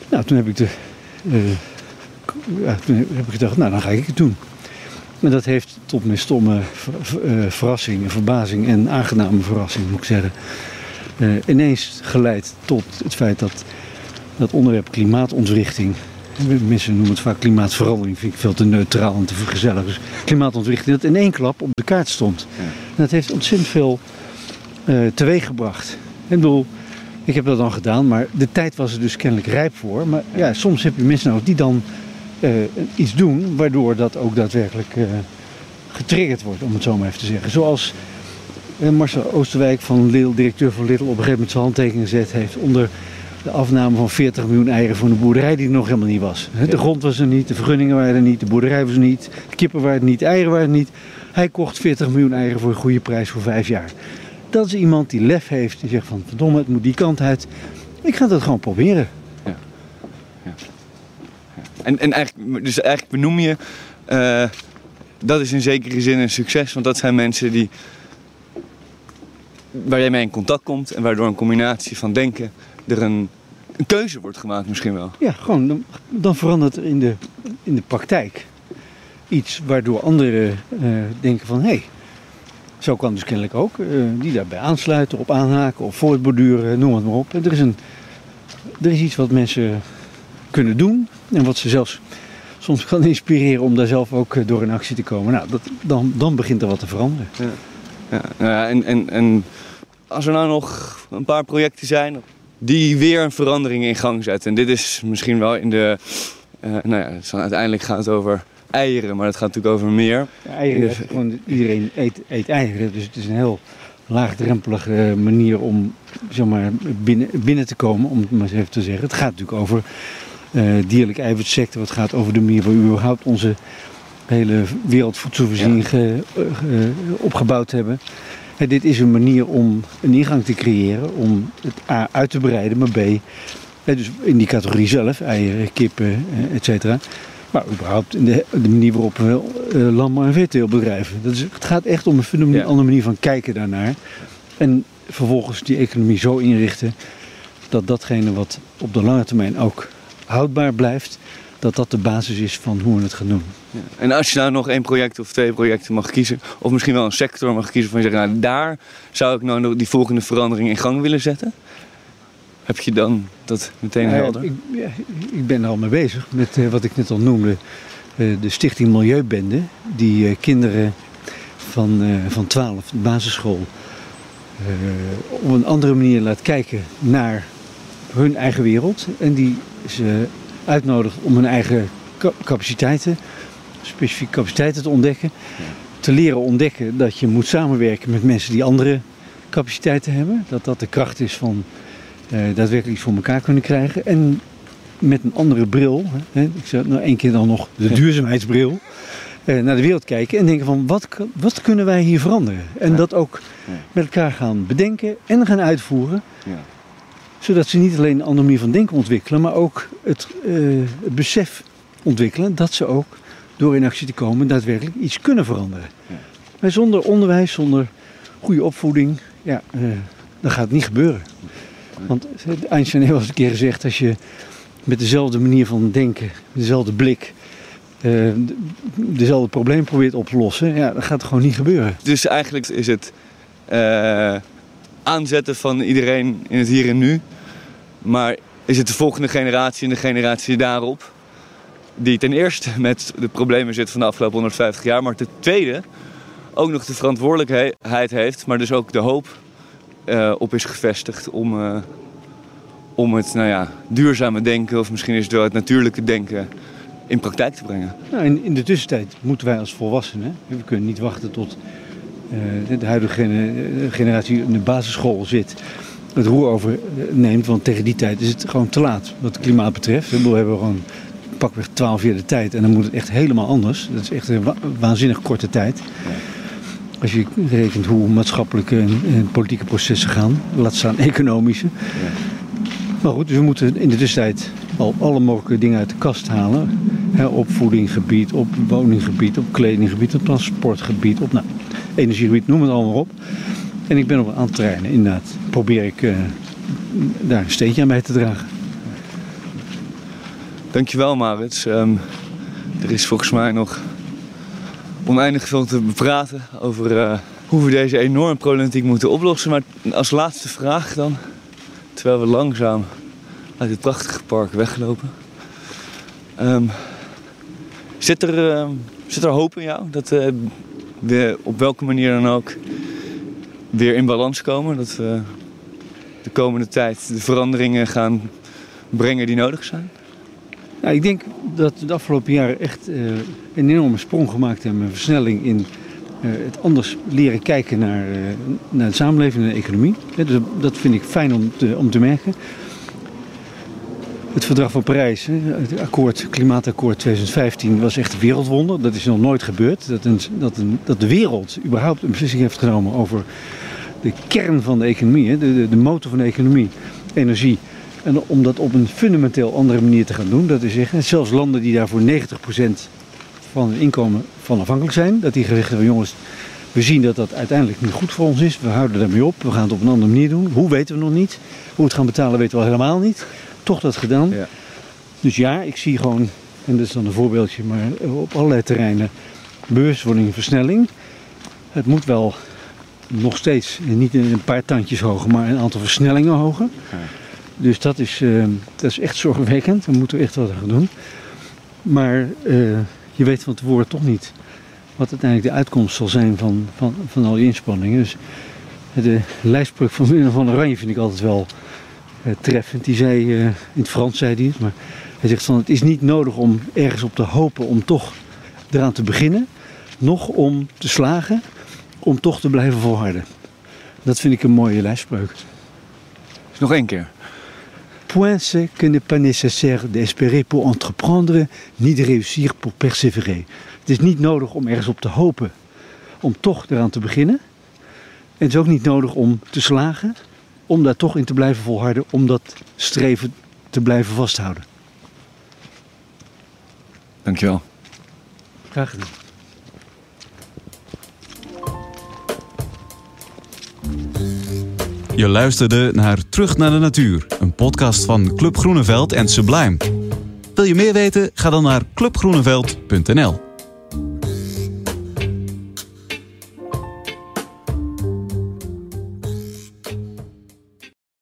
Nou, toen heb ik, de, eh, ja, toen heb ik gedacht, nou dan ga ik het doen. Maar dat heeft tot mijn stomme eh, verrassing, en verbazing en aangename verrassing, moet ik zeggen, eh, ineens geleid tot het feit dat dat onderwerp klimaatontwrichting, mensen noemen het vaak klimaatverandering, vind ik veel te neutraal en te gezellig. Dus klimaatontwrichting, dat in één klap op de kaart stond. Ja. Dat heeft ontzettend veel eh teweeg gebracht. Ik bedoel, ik heb dat dan gedaan, maar de tijd was er dus kennelijk rijp voor. Maar ja, soms heb je mensen nodig die dan eh, iets doen, waardoor dat ook daadwerkelijk eh, getriggerd wordt, om het zo maar even te zeggen. Zoals Marcel Oosterwijk van Lidl, directeur van Lidl, op een gegeven moment zijn handtekening gezet heeft onder de afname van 40 miljoen eieren voor een boerderij die er nog helemaal niet was. De grond was er niet, de vergunningen waren er niet, de boerderij was er niet, de kippen waren er niet, de eieren waren er niet. Hij kocht 40 miljoen eieren voor een goede prijs voor vijf jaar. Dat is iemand die lef heeft, die zegt van verdomme, het moet die kant uit. Ik ga dat gewoon proberen. En, en eigenlijk, dus eigenlijk benoem je, eh, dat is in zekere zin een succes, want dat zijn mensen die, waar jij mee in contact komt en waardoor een combinatie van denken er een, een keuze wordt gemaakt misschien wel. Ja, gewoon, dan, dan verandert er in de, in de praktijk iets waardoor anderen eh, denken van hé, hey, zo kan dus kennelijk ook. eh, die daarbij aansluiten, op aanhaken of voortborduren, noem het maar op. En er, is een, er is iets wat mensen kunnen doen en wat ze zelfs soms kan inspireren om daar zelf ook eh, door in actie te komen. Nou, dat, dan, dan begint er wat te veranderen. Ja, nou ja, en, en, en als er nou nog een paar projecten zijn die weer een verandering in gang zetten. En dit is misschien wel in de, eh, nou ja, dan uiteindelijk gaat het over eieren, maar het gaat natuurlijk over meer. Ja, eieren, Dus- gewoon, iedereen eet, eet eieren, dus het is een heel laagdrempelige manier om zeg maar, binnen, binnen te komen, om het maar eens even te zeggen. Het gaat natuurlijk over eh dierlijk eiwitsector, het gaat over de manier waarop we überhaupt onze hele wereldvoedselvoorziening ge- eh, ge- opgebouwd hebben. En dit is een manier om een ingang te creëren, om het A uit te breiden, maar B, dus in die categorie zelf, eieren, kippen, eh, et cetera. Maar überhaupt in de, de manier waarop we eh, landbouw- en veeteelt bedrijven. Dat is, het gaat echt om een fundamenteel Ja. andere manier van kijken daarnaar. En vervolgens die economie zo inrichten dat datgene wat op de lange termijn ook houdbaar blijft, dat dat de basis is van hoe we het gaan doen. Ja. En als je nou nog één project of twee projecten mag kiezen, of misschien wel een sector mag kiezen van je zegt, nou daar zou ik nou nog die volgende verandering in gang willen zetten. Heb je dan dat meteen ja, helder? ik, ja, ik ben er al mee bezig met eh, wat ik net al noemde. eh, de Stichting Milieubende. Die eh, kinderen van, van 12, de basisschool, op een andere manier laat kijken naar hun eigen wereld. En die ze uitnodigt om hun eigen ca- capaciteiten, specifieke capaciteiten te ontdekken. Te leren ontdekken dat je moet samenwerken met mensen die andere capaciteiten hebben. Dat dat de kracht is van eh, daadwerkelijk iets voor elkaar kunnen krijgen. En met een andere bril, hè, ik zeg nou één keer dan nog de duurzaamheidsbril, eh, naar de wereld kijken en denken van wat, wat kunnen wij hier veranderen? En Ja. dat ook Ja. met elkaar gaan bedenken en gaan uitvoeren. Ja. Zodat ze niet alleen een andere manier van denken ontwikkelen, maar ook het, eh, het besef ontwikkelen dat ze ook door in actie te komen daadwerkelijk iets kunnen veranderen. Ja. Maar zonder onderwijs, zonder goede opvoeding, ja, eh, dan gaat het niet gebeuren. Want eh, Einstein heeft wel eens een keer gezegd, als je met dezelfde manier van denken, met dezelfde blik, de- dezelfde probleem probeert op te lossen, ja, dan gaat het gewoon niet gebeuren. Dus eigenlijk is het aanzetten van iedereen in het hier en nu. Maar is het de volgende generatie en de generatie daarop die ten eerste met de problemen zit van de afgelopen 150 jaar, maar ten tweede ook nog de verantwoordelijkheid heeft, maar dus ook de hoop eh, op is gevestigd om, eh, om het nou ja, duurzame denken, of misschien is het wel het natuurlijke denken, in praktijk te brengen. Nou, in, de tussentijd moeten wij als volwassenen, we kunnen niet wachten tot de huidige eh, generatie in de basisschool zit, het roer overneemt, want tegen die tijd is het gewoon te laat wat het klimaat betreft. We hebben gewoon pakweg 12 jaar de tijd en dan moet het echt helemaal anders. Dat is echt een wa- waanzinnig korte tijd. Als je rekent hoe maatschappelijke en, politieke processen gaan, laat staan economische. Maar goed, dus we moeten in de tussentijd al alle mogelijke dingen uit de kast halen. Op voedinggebied, op woninggebied, op kledinggebied, op transportgebied, op nou, energiegebied, noem het allemaal op. En ik ben op een aantal terreinen inderdaad, probeer ik eh, daar een steentje aan bij te dragen. Dankjewel Maurits. Um, er is volgens mij nog oneindig veel te praten over uh, hoe we deze enorme problematiek moeten oplossen. Maar als laatste vraag dan, terwijl we langzaam uit het prachtige park weglopen. Um, zit, er, uh, zit er hoop in jou dat uh, op welke manier dan ook weer in balans komen? Dat we de komende tijd de veranderingen gaan brengen die nodig zijn? Nou, ik denk dat we de afgelopen jaren echt uh, een enorme sprong gemaakt hebben. Een versnelling in uh, het anders leren kijken naar, uh, naar de samenleving en de economie. Dus dat vind ik fijn om om te merken. Het verdrag van Parijs, het akkoord, klimaatakkoord 2015, was echt een wereldwonder. Dat is nog nooit gebeurd. Dat, een, dat, een, dat de wereld überhaupt een beslissing heeft genomen over de kern van de economie, de, de, motor van de economie, energie. En om dat op een fundamenteel andere manier te gaan doen, dat is zeggen, zelfs landen die daar voor 90% van het inkomen van afhankelijk zijn, dat die gezegd hebben, jongens, we zien dat dat uiteindelijk niet goed voor ons is, we houden daarmee op, we gaan het op een andere manier doen. Hoe weten we nog niet? Hoe we het gaan betalen weten we al helemaal niet. Toch dat gedaan. Ja. Dus ja, ik zie gewoon, en dat is dan een voorbeeldje, maar op allerlei terreinen bewustwording, versnelling. Het moet wel nog steeds niet een paar tandjes hoger, maar een aantal versnellingen hoger. Ja. Dus dat is, uh, dat is echt zorgwekkend. Daar moeten we echt wat aan doen. Maar uh, je weet van tevoren toch niet wat uiteindelijk de uitkomst zal zijn van, van, van al die inspanningen. Dus de lijstbrug van Willem van Oranje vind ik altijd wel treffend. Die zei, in het Frans zei hij het, maar hij zegt van het is niet nodig om ergens op te hopen om toch eraan te beginnen. Nog om te slagen, om toch te blijven volharden. Dat vind ik een mooie lijstspreuk. Nog één keer. Point c'est que n'est pas nécessaire d'espérer pour entreprendre, ni de réussir pour persévérer. Het is niet nodig om ergens op te hopen, om toch eraan te beginnen. En het is ook niet nodig om te slagen, om daar toch in te blijven volharden, om dat streven te blijven vasthouden. Dankjewel. Graag gedaan. Je luisterde naar Terug naar de Natuur, een podcast van Club Groeneveld en Sublime. Wil je meer weten? Ga dan naar clubgroeneveld.nl.